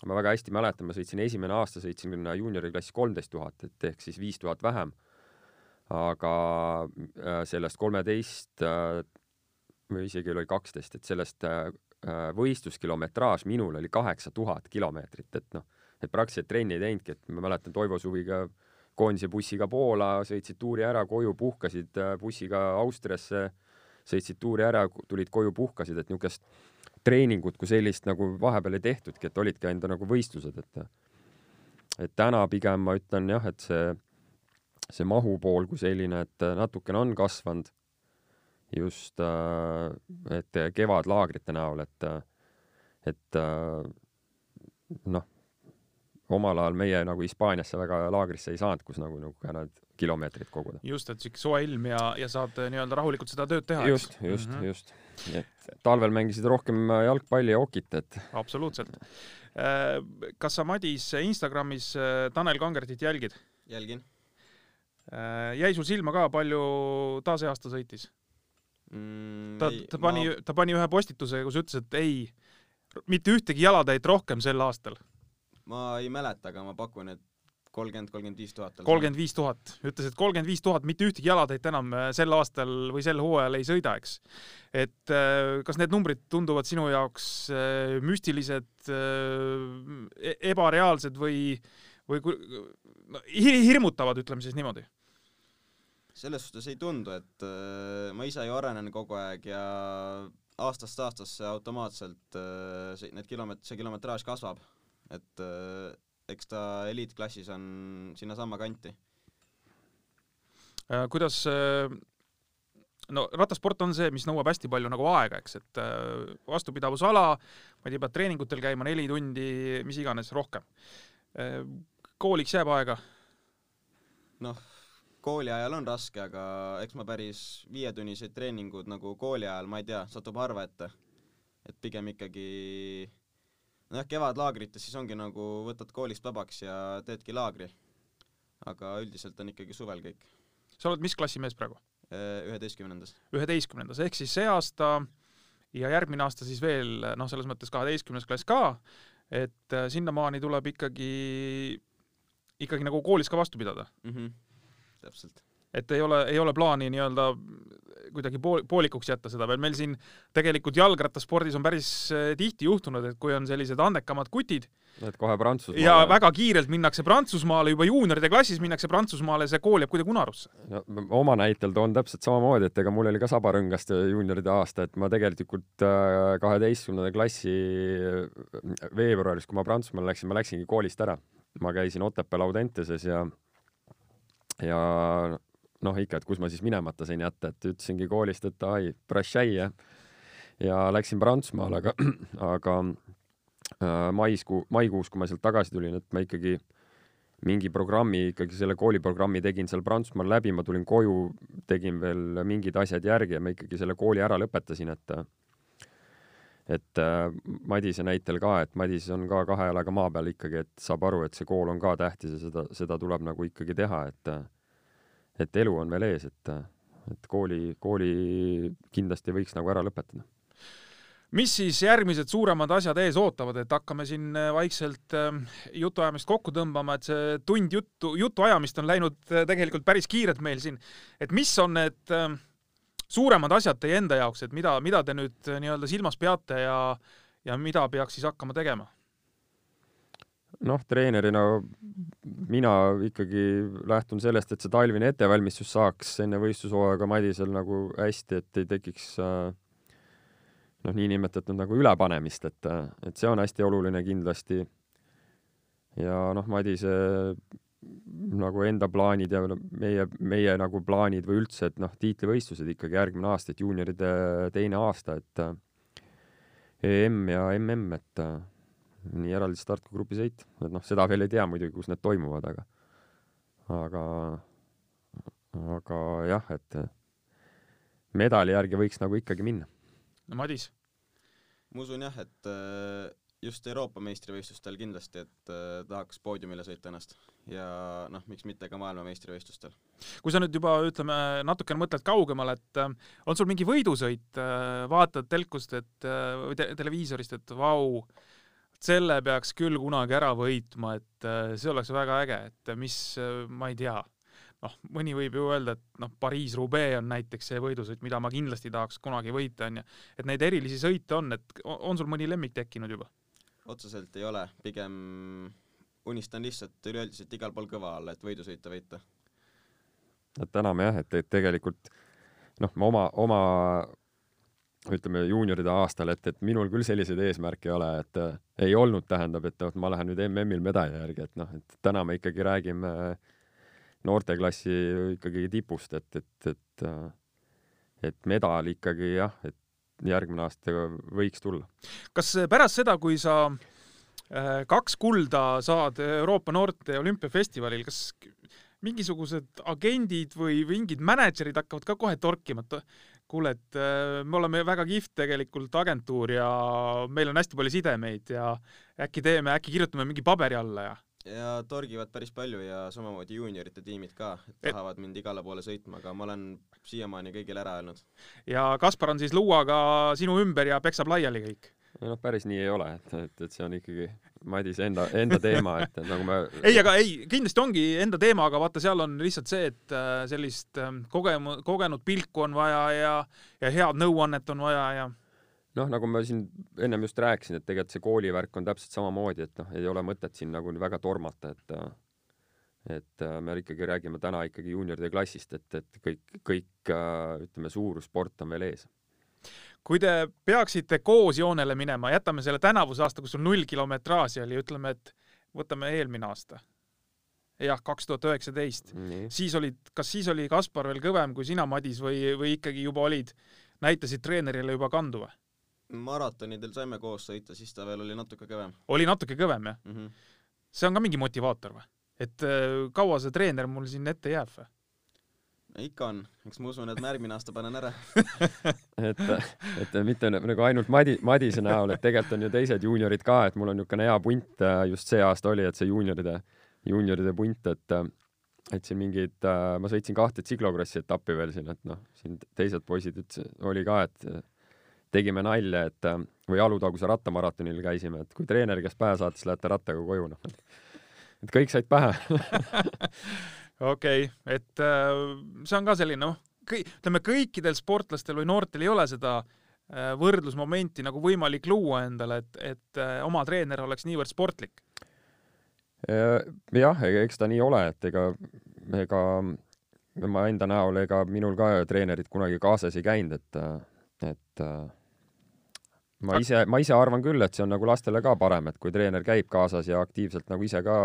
ma väga hästi mäletan, ma sõitsin esimene aasta, sõitsin juuniori klassis kolmteist tuhat, et ehk siis viis tuhat vähem. aga äh, sellest kolmeteist äh, või isegi oli kaksteist, et sellest võistluskilometraaž minul oli kaheksa tuhat kilomeetrit, et noh, et praktiliselt trenni ei teinudki, et ma mäletan Toivo Suviga koondise bussiga Poola, sõitsid tuuri ära, koju puhkasid äh, bussiga Austriasse, sõitsid tuuri ära, tulid koju, puhkasid, et niisugust treeningut kui sellist nagu vahepeal ei tehtudki, et olidki ainult nagu võistlused, et et täna pigem ma ütlen jah, et see, see mahupool kui selline, et natukene on kasvanud just, äh, et kevadlaagrite näol, et, et noh, omal ajal meie nagu Hispaaniasse väga laagrisse ei saanud, kus nagu, nagu ka need kilomeetrid koguda. just, et sihuke soe ilm ja, ja saad nii-öelda rahulikult seda tööd teha. just, just mm, -hmm. just. et talvel mängisid rohkem jalgpalli ja okit, et. absoluutselt. Äh, kas sa, Madis, Instagramis äh, Tanel Kangertit jälgid? jälgin. Äh, jäi sul silma ka, palju ta see aasta sõitis mm,? ta, ta pani ma..., ta pani ühe postituse, kus ütles, et ei, mitte ühtegi jalatäit rohkem sel aastal ma ei mäleta, aga ma pakun, et kolmkümmend, kolmkümmend viis tuhat. kolmkümmend viis tuhat, ütles, et kolmkümmend viis tuhat, mitte ühtegi jalatäit enam äh, sel aastal või sel hooajal ei sõida, eks. et äh, kas need numbrid tunduvad sinu jaoks äh, müstilised, e-, ebareaalsed või, või no, hirmutavad, ütleme siis niimoodi? selles suhtes ei tundu, et ma ise ju arenen kogu aeg ja aastast aastasse automaatselt need kilomeet-, see kilometraaž kasvab et äh, eks ta eliitklassis on sinnasamma kanti. Äh, kuidas äh, no rattasport on see, mis nõuab hästi palju nagu aega, eks, et vastupidavusala, ma ei tea, pead treeningutel käima neli tundi, mis iganes, rohkem. kooliks jääb aega? noh, kooli ajal on raske, aga eks ma päris viietunnised treeningud nagu kooli ajal, ma ei tea, satub harva ette. et pigem ikkagi nojah, kevadlaagrites siis ongi nagu võtad koolist vabaks ja teedki laagri. aga üldiselt on ikkagi suvel kõik. sa oled mis klassi mees praegu? üheteistkümnendas. üheteistkümnendas, ehk siis see aasta ja järgmine aasta siis veel, noh, selles mõttes kaheteistkümnes klass ka, et äh, sinnamaani tuleb ikkagi, ikkagi nagu koolis ka vastu pidada mm. -hmm. täpselt et ei ole, ei ole plaani nii-öelda kuidagi pool, poolikuks jätta seda veel, meil siin tegelikult jalgrattaspordis on päris eh, tihti juhtunud, et kui on sellised andekamad kutid, et kohe Prantsusmaale. ja väga kiirelt minnakse Prantsusmaale, juba juunioride klassis minnakse Prantsusmaale, see kool jääb kuidagi unarusse no,. oma näitel toon täpselt samamoodi, et ega mul oli ka sabarõngast juunioride aasta, et ma tegelikult äh, kaheteistkümnenda klassi äh, veebruaris, kui ma Prantsusmaale läksin, ma läksingi koolist ära. ma käisin Otepää Laudenteses ja ja noh, ikka, et kus ma siis minemata sain jätta, et ütlesingi koolist, et ai, ja, ja läksin Prantsusmaale, aga, *clears throat* aga äh, maiskuu, maikuus, kui ma sealt tagasi tulin, et ma ikkagi mingi programmi, ikkagi selle kooliprogrammi tegin seal Prantsusmaal läbi, ma tulin koju, tegin veel mingid asjad järgi ja ma ikkagi selle kooli ära lõpetasin, et et äh, Madise näitel ka, et Madis on ka kahe jalaga maa peal ikkagi, et saab aru, et see kool on ka tähtis ja seda, seda tuleb nagu ikkagi teha, et et elu on veel ees, et, et kooli, kooli kindlasti võiks nagu ära lõpetada mis siis järgmised suuremad asjad ees ootavad, et hakkame siin äh, vaikselt äh, jutuajamist kokku tõmbama, et see tund juttu, jutuajamist on läinud äh, tegelikult päris kiirelt meil siin. et mis on need suuremad asjad teie enda jaoks, et mida, mida te nüüd nii-öelda silmas peate ja, ja mida peaks siis hakkama tegema? Noh, treenerina mina ikkagi lähtun sellest, et see talvine ettevalmistus saaks enne võistlushooaega Madisel nagu hästi, et ei tekiks äh, noh, niinimetatud nagu ülepanemist, et, et see on hästi oluline kindlasti. ja noh, Madise nagu enda plaanid ja meie, meie nagu plaanid või üldse, et noh, tiitlivõistlused ikkagi järgmine aasta, et juunioride teine aasta, et EM ja MM, et nii eraldi start kui grupisõit, et noh, seda veel ei tea muidugi, kus need toimuvad, aga, aga, aga jah, et medali järgi võiks nagu ikkagi minna. no Madis? ma usun jah, et äh, just Euroopa meistrivõistlustel kindlasti, et äh, tahaks poodiumile sõita ennast ja noh, miks mitte ka maailmameistrivõistlustel. kui sa nüüd juba ütleme natukene mõtled kaugemale, et äh, on sul mingi võidusõit, vaatad telkust, et või te televiisorist, et vau, selle peaks küll kunagi ära võitma, et äh, see oleks väga äge, et mis, äh, ma ei tea, noh, mõni võib ju öelda, et noh, Pariis-Roubaix on näiteks see võidusõit, mida ma kindlasti tahaks kunagi võita, onju. et neid erilisi sõite on, et on sul mõni lemmik tekkinud juba? otseselt ei ole, pigem unistan lihtsalt üleüldiselt igal pool kõva alla, et võidusõite võita. et täname jah, et, et tegelikult noh, ma oma, oma ütleme juunioride aastal, et, et minul küll selliseid eesmärke ei ole, et äh, ei olnud, tähendab, et noh, ma lähen nüüd MM-il medali järgi, et noh, et täna me ikkagi räägime noorteklassi ikkagi tipust, et, et, et äh, et medal ikkagi jah, et järgmine aasta võiks tulla. kas pärast seda, kui sa äh, kaks kulda saad Euroopa noorte olümpiafestivalil, kas mingisugused agendid või mingid mänedžerid hakkavad ka kohe torkima, et kuule, et äh, me oleme väga kihvt tegelikult agentuur ja meil on hästi palju sidemeid ja äkki teeme, äkki kirjutame mingi paberi alla ja ja torgivad päris palju ja samamoodi juuniorite tiimid ka, et tahavad mind igale poole sõitma, aga ma olen siiamaani kõigile ära öelnud. ja Kaspar on siis luuaga sinu ümber ja peksab laiali kõik? Noh, päris nii ei ole, et, et, et see on ikkagi Madise enda, enda teema, et, et nagu me *laughs* ei, aga ei, kindlasti ongi enda teema, aga vaata, seal on lihtsalt see, et äh, sellist ähm, kogemu-, kogenud pilku on vaja ja, ja head nõuannet on vaja ja noh, nagu ma siin ennem just rääkisin, et tegelikult see koolivärk on täpselt samamoodi, et noh, ei ole mõtet siin nagu väga tormata, et et äh, me ikkagi räägime täna ikkagi juunioride klassist, et, et kõik, kõik äh, ütleme, suursport on veel ees. Kui te peaksite koos joonele minema, jätame selle tänavuse aasta, kus sul null kilometraaži oli, ütleme, et võtame eelmine aasta. jah, kaks tuhat üheksateist. siis olid, kas siis oli Kaspar veel kõvem kui sina, Madis, või, või ikkagi juba olid, näitasid treenerile juba kandu või? maratonidel saime koos sõita, siis ta veel oli natuke kõvem. oli natuke kõvem, jah mm? -hmm. see on ka mingi motivaator või? et äh, kaua see treener mul siin ette jääb või? Ikka on, eks ma usun, et ma järgmine aasta panen ära *laughs* et, et mitte nagu ainult Madi, Madise näol, et tegelikult on ju teised juuniorid ka, et mul on niisugune hea punt äh, just see aasta oli, et see juunioride, juunioride punt, et äh, et siin mingid, ma sõitsin kahte tsiklokrossi etappi veel siin, et noh, siin teised poisid ütlesid, oli ka, et tegime nalja, et või Alutaguse rattamaratonil käisime, et kui treeneri käest pähe saad, siis lähete rattaga koju, noh. et kõik said pähe *laughs* okei okay,, et äh, see on ka selline, noh, ütleme kõikidel sportlastel või noortel ei ole seda äh, võrdlusmomenti nagu võimalik luua endale, et, et äh, oma treener oleks niivõrd sportlik. jah, eks ta nii ole, et ega, ega ma enda näol, ega minul ka treenerid kunagi kaasas ei käinud, et, et ma ise, ma ise arvan küll, et see on nagu lastele ka parem, et kui treener käib kaasas ja aktiivselt nagu ise ka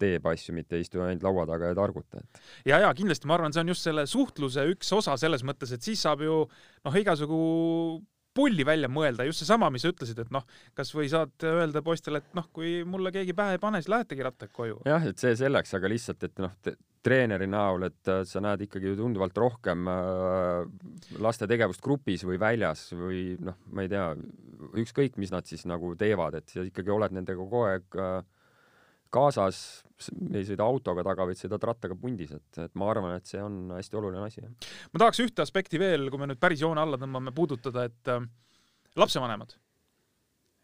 teeb asju, mitte ei istu ainult laua taga ja targuta, et. ja, ja kindlasti ma arvan, see on just selle suhtluse üks osa selles mõttes, et siis saab ju noh, igasugu pulli välja mõelda, just seesama, mis sa ütlesid, et noh, kas või saad öelda poistele, et noh, kui mulle keegi pähe ei pane, siis lähetegi rattaga koju. jah, et see selleks, aga lihtsalt, et noh, treeneri näol, et äh, sa näed ikkagi tunduvalt rohkem äh, laste tegevust grupis või väljas või noh, ma ei tea, ükskõik, mis nad siis nagu teevad, et sa ikkagi oled nendega kogu aeg äh, kaasas, ei sõida autoga taga, vaid sõidad rattaga pundis, et, et ma arvan, et see on hästi oluline asi. ma tahaks ühte aspekti veel, kui me nüüd päris joone alla tõmbame, puudutada, et äh, lapsevanemad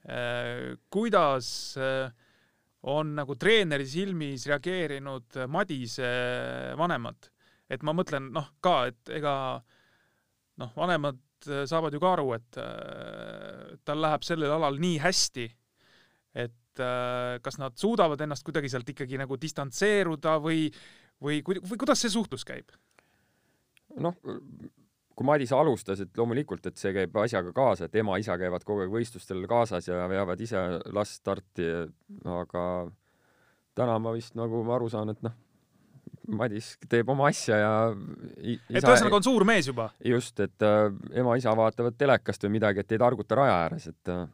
äh,. kuidas äh, on nagu treeneri silmis reageerinud Madise vanemad. et ma mõtlen noh ka, et ega noh, vanemad saavad ju ka aru, et äh, tal läheb sellel alal nii hästi, et äh, kas nad suudavad ennast kuidagi sealt ikkagi nagu distantseeruda või, või, või kuidas see suhtlus käib? noh, kui Madis alustas, et loomulikult, et see käib asjaga kaasa, et ema-isa käivad kogu aeg võistlustel kaasas ja veavad ise last starti, aga täna ma vist nagu ma aru saan, et noh, Madis teeb oma asja ja isa, et ühesõnaga on suur mees juba? just, et äh, ema-isa vaatavad telekast või midagi, et ei targuta raja ääres, et äh,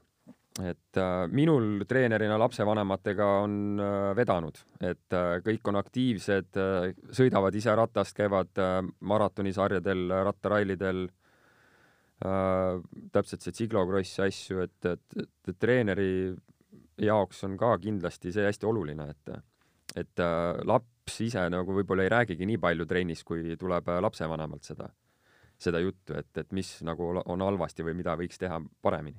et äh, minul treenerina lapsevanematega on äh, vedanud, et äh, kõik on aktiivsed äh,, sõidavad ise ratast, käivad äh, maratonisarjadel, rattarallidel äh,, täpselt see tsiklokross asju, et, et, et, treeneri jaoks on ka kindlasti see hästi oluline, et et äh, laps ise nagu võib-olla ei räägigi nii palju trennis, kui tuleb äh, lapsevanemalt seda, seda juttu, et, et mis nagu on halvasti või mida võiks teha paremini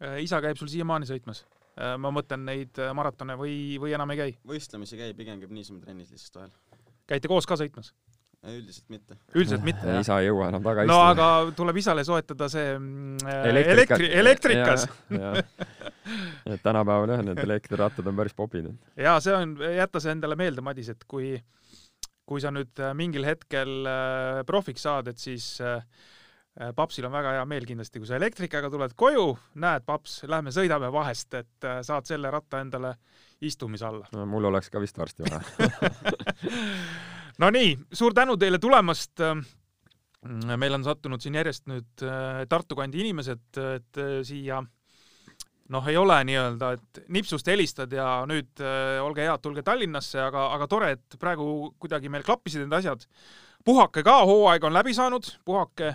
Äh, isa käib sul siiamaani sõitmas? Äh, ma mõtlen neid maratone või, või enam ei käi? võistlemisi käib, pigem käib niisama trennis lihtsalt vahel. käite koos ka sõitmas? Üldiselt mitte. üldiselt mitte, jah? isa ei jõua enam taga istuda. no aga tuleb isale soetada see mm, Elektrika. elektri, elektrikas. *laughs* et tänapäeval jah, need elektrirattad on päris popid. ja see on, jäta see endale meelde, Madis, et kui, kui sa nüüd äh, mingil hetkel äh, profiks saad, et siis äh, papsil on väga hea meel kindlasti, kui sa elektrikaga tuled koju, näed, paps, lähme sõidame vahest, et saad selle ratta endale istumise alla no,. mul oleks ka vist varsti vaja *laughs* no nii, suur tänu teile tulemast meil on sattunud siin järjest nüüd Tartu kandi inimesed, et siia noh, ei ole nii-öelda, et nipsust helistad ja nüüd äh, olge head, tulge Tallinnasse, aga, aga tore, et praegu kuidagi meil klappisid need asjad. puhake ka, hooaeg on läbi saanud, puhake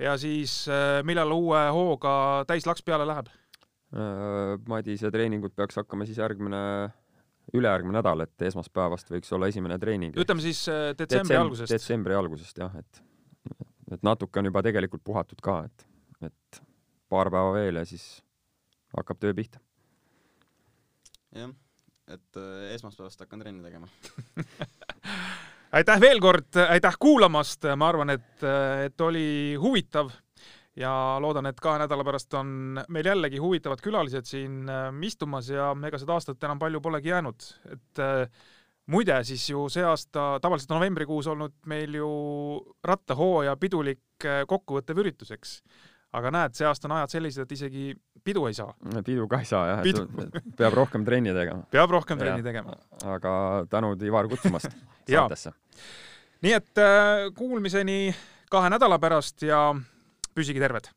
ja siis äh, millal uue hooga täislaks peale läheb äh,? Madise treeningud peaks hakkama siis järgmine, ülejärgmine nädal, et esmaspäevast võiks olla esimene treening. ütleme siis äh, detsembri Detsemb algusest. detsembri algusest jah, et, et natuke on juba tegelikult puhatud ka, et, et paar päeva veel ja siis hakkab töö pihta. jah, et äh, esmaspäevast hakkan trenni tegema *laughs* aitäh veel kord, aitäh kuulamast, ma arvan, et, et oli huvitav ja loodan, et kahe nädala pärast on meil jällegi huvitavad külalised siin äh, istumas ja ega seda aastat enam palju polegi jäänud, et äh, muide, siis ju see aasta, tavaliselt novembrikuus olnud meil ju rattahooaja pidulik kokkuvõttev üritus, eks aga näed, see aasta on ajad sellised, et isegi pidu ei saa. pidu ka ei saa jah, et peab rohkem trenni tegema. *laughs* peab rohkem trenni ja. tegema. aga tänud, Ivar, kutsumast *laughs* saatesse. nii et äh, kuulmiseni kahe nädala pärast ja püsige terved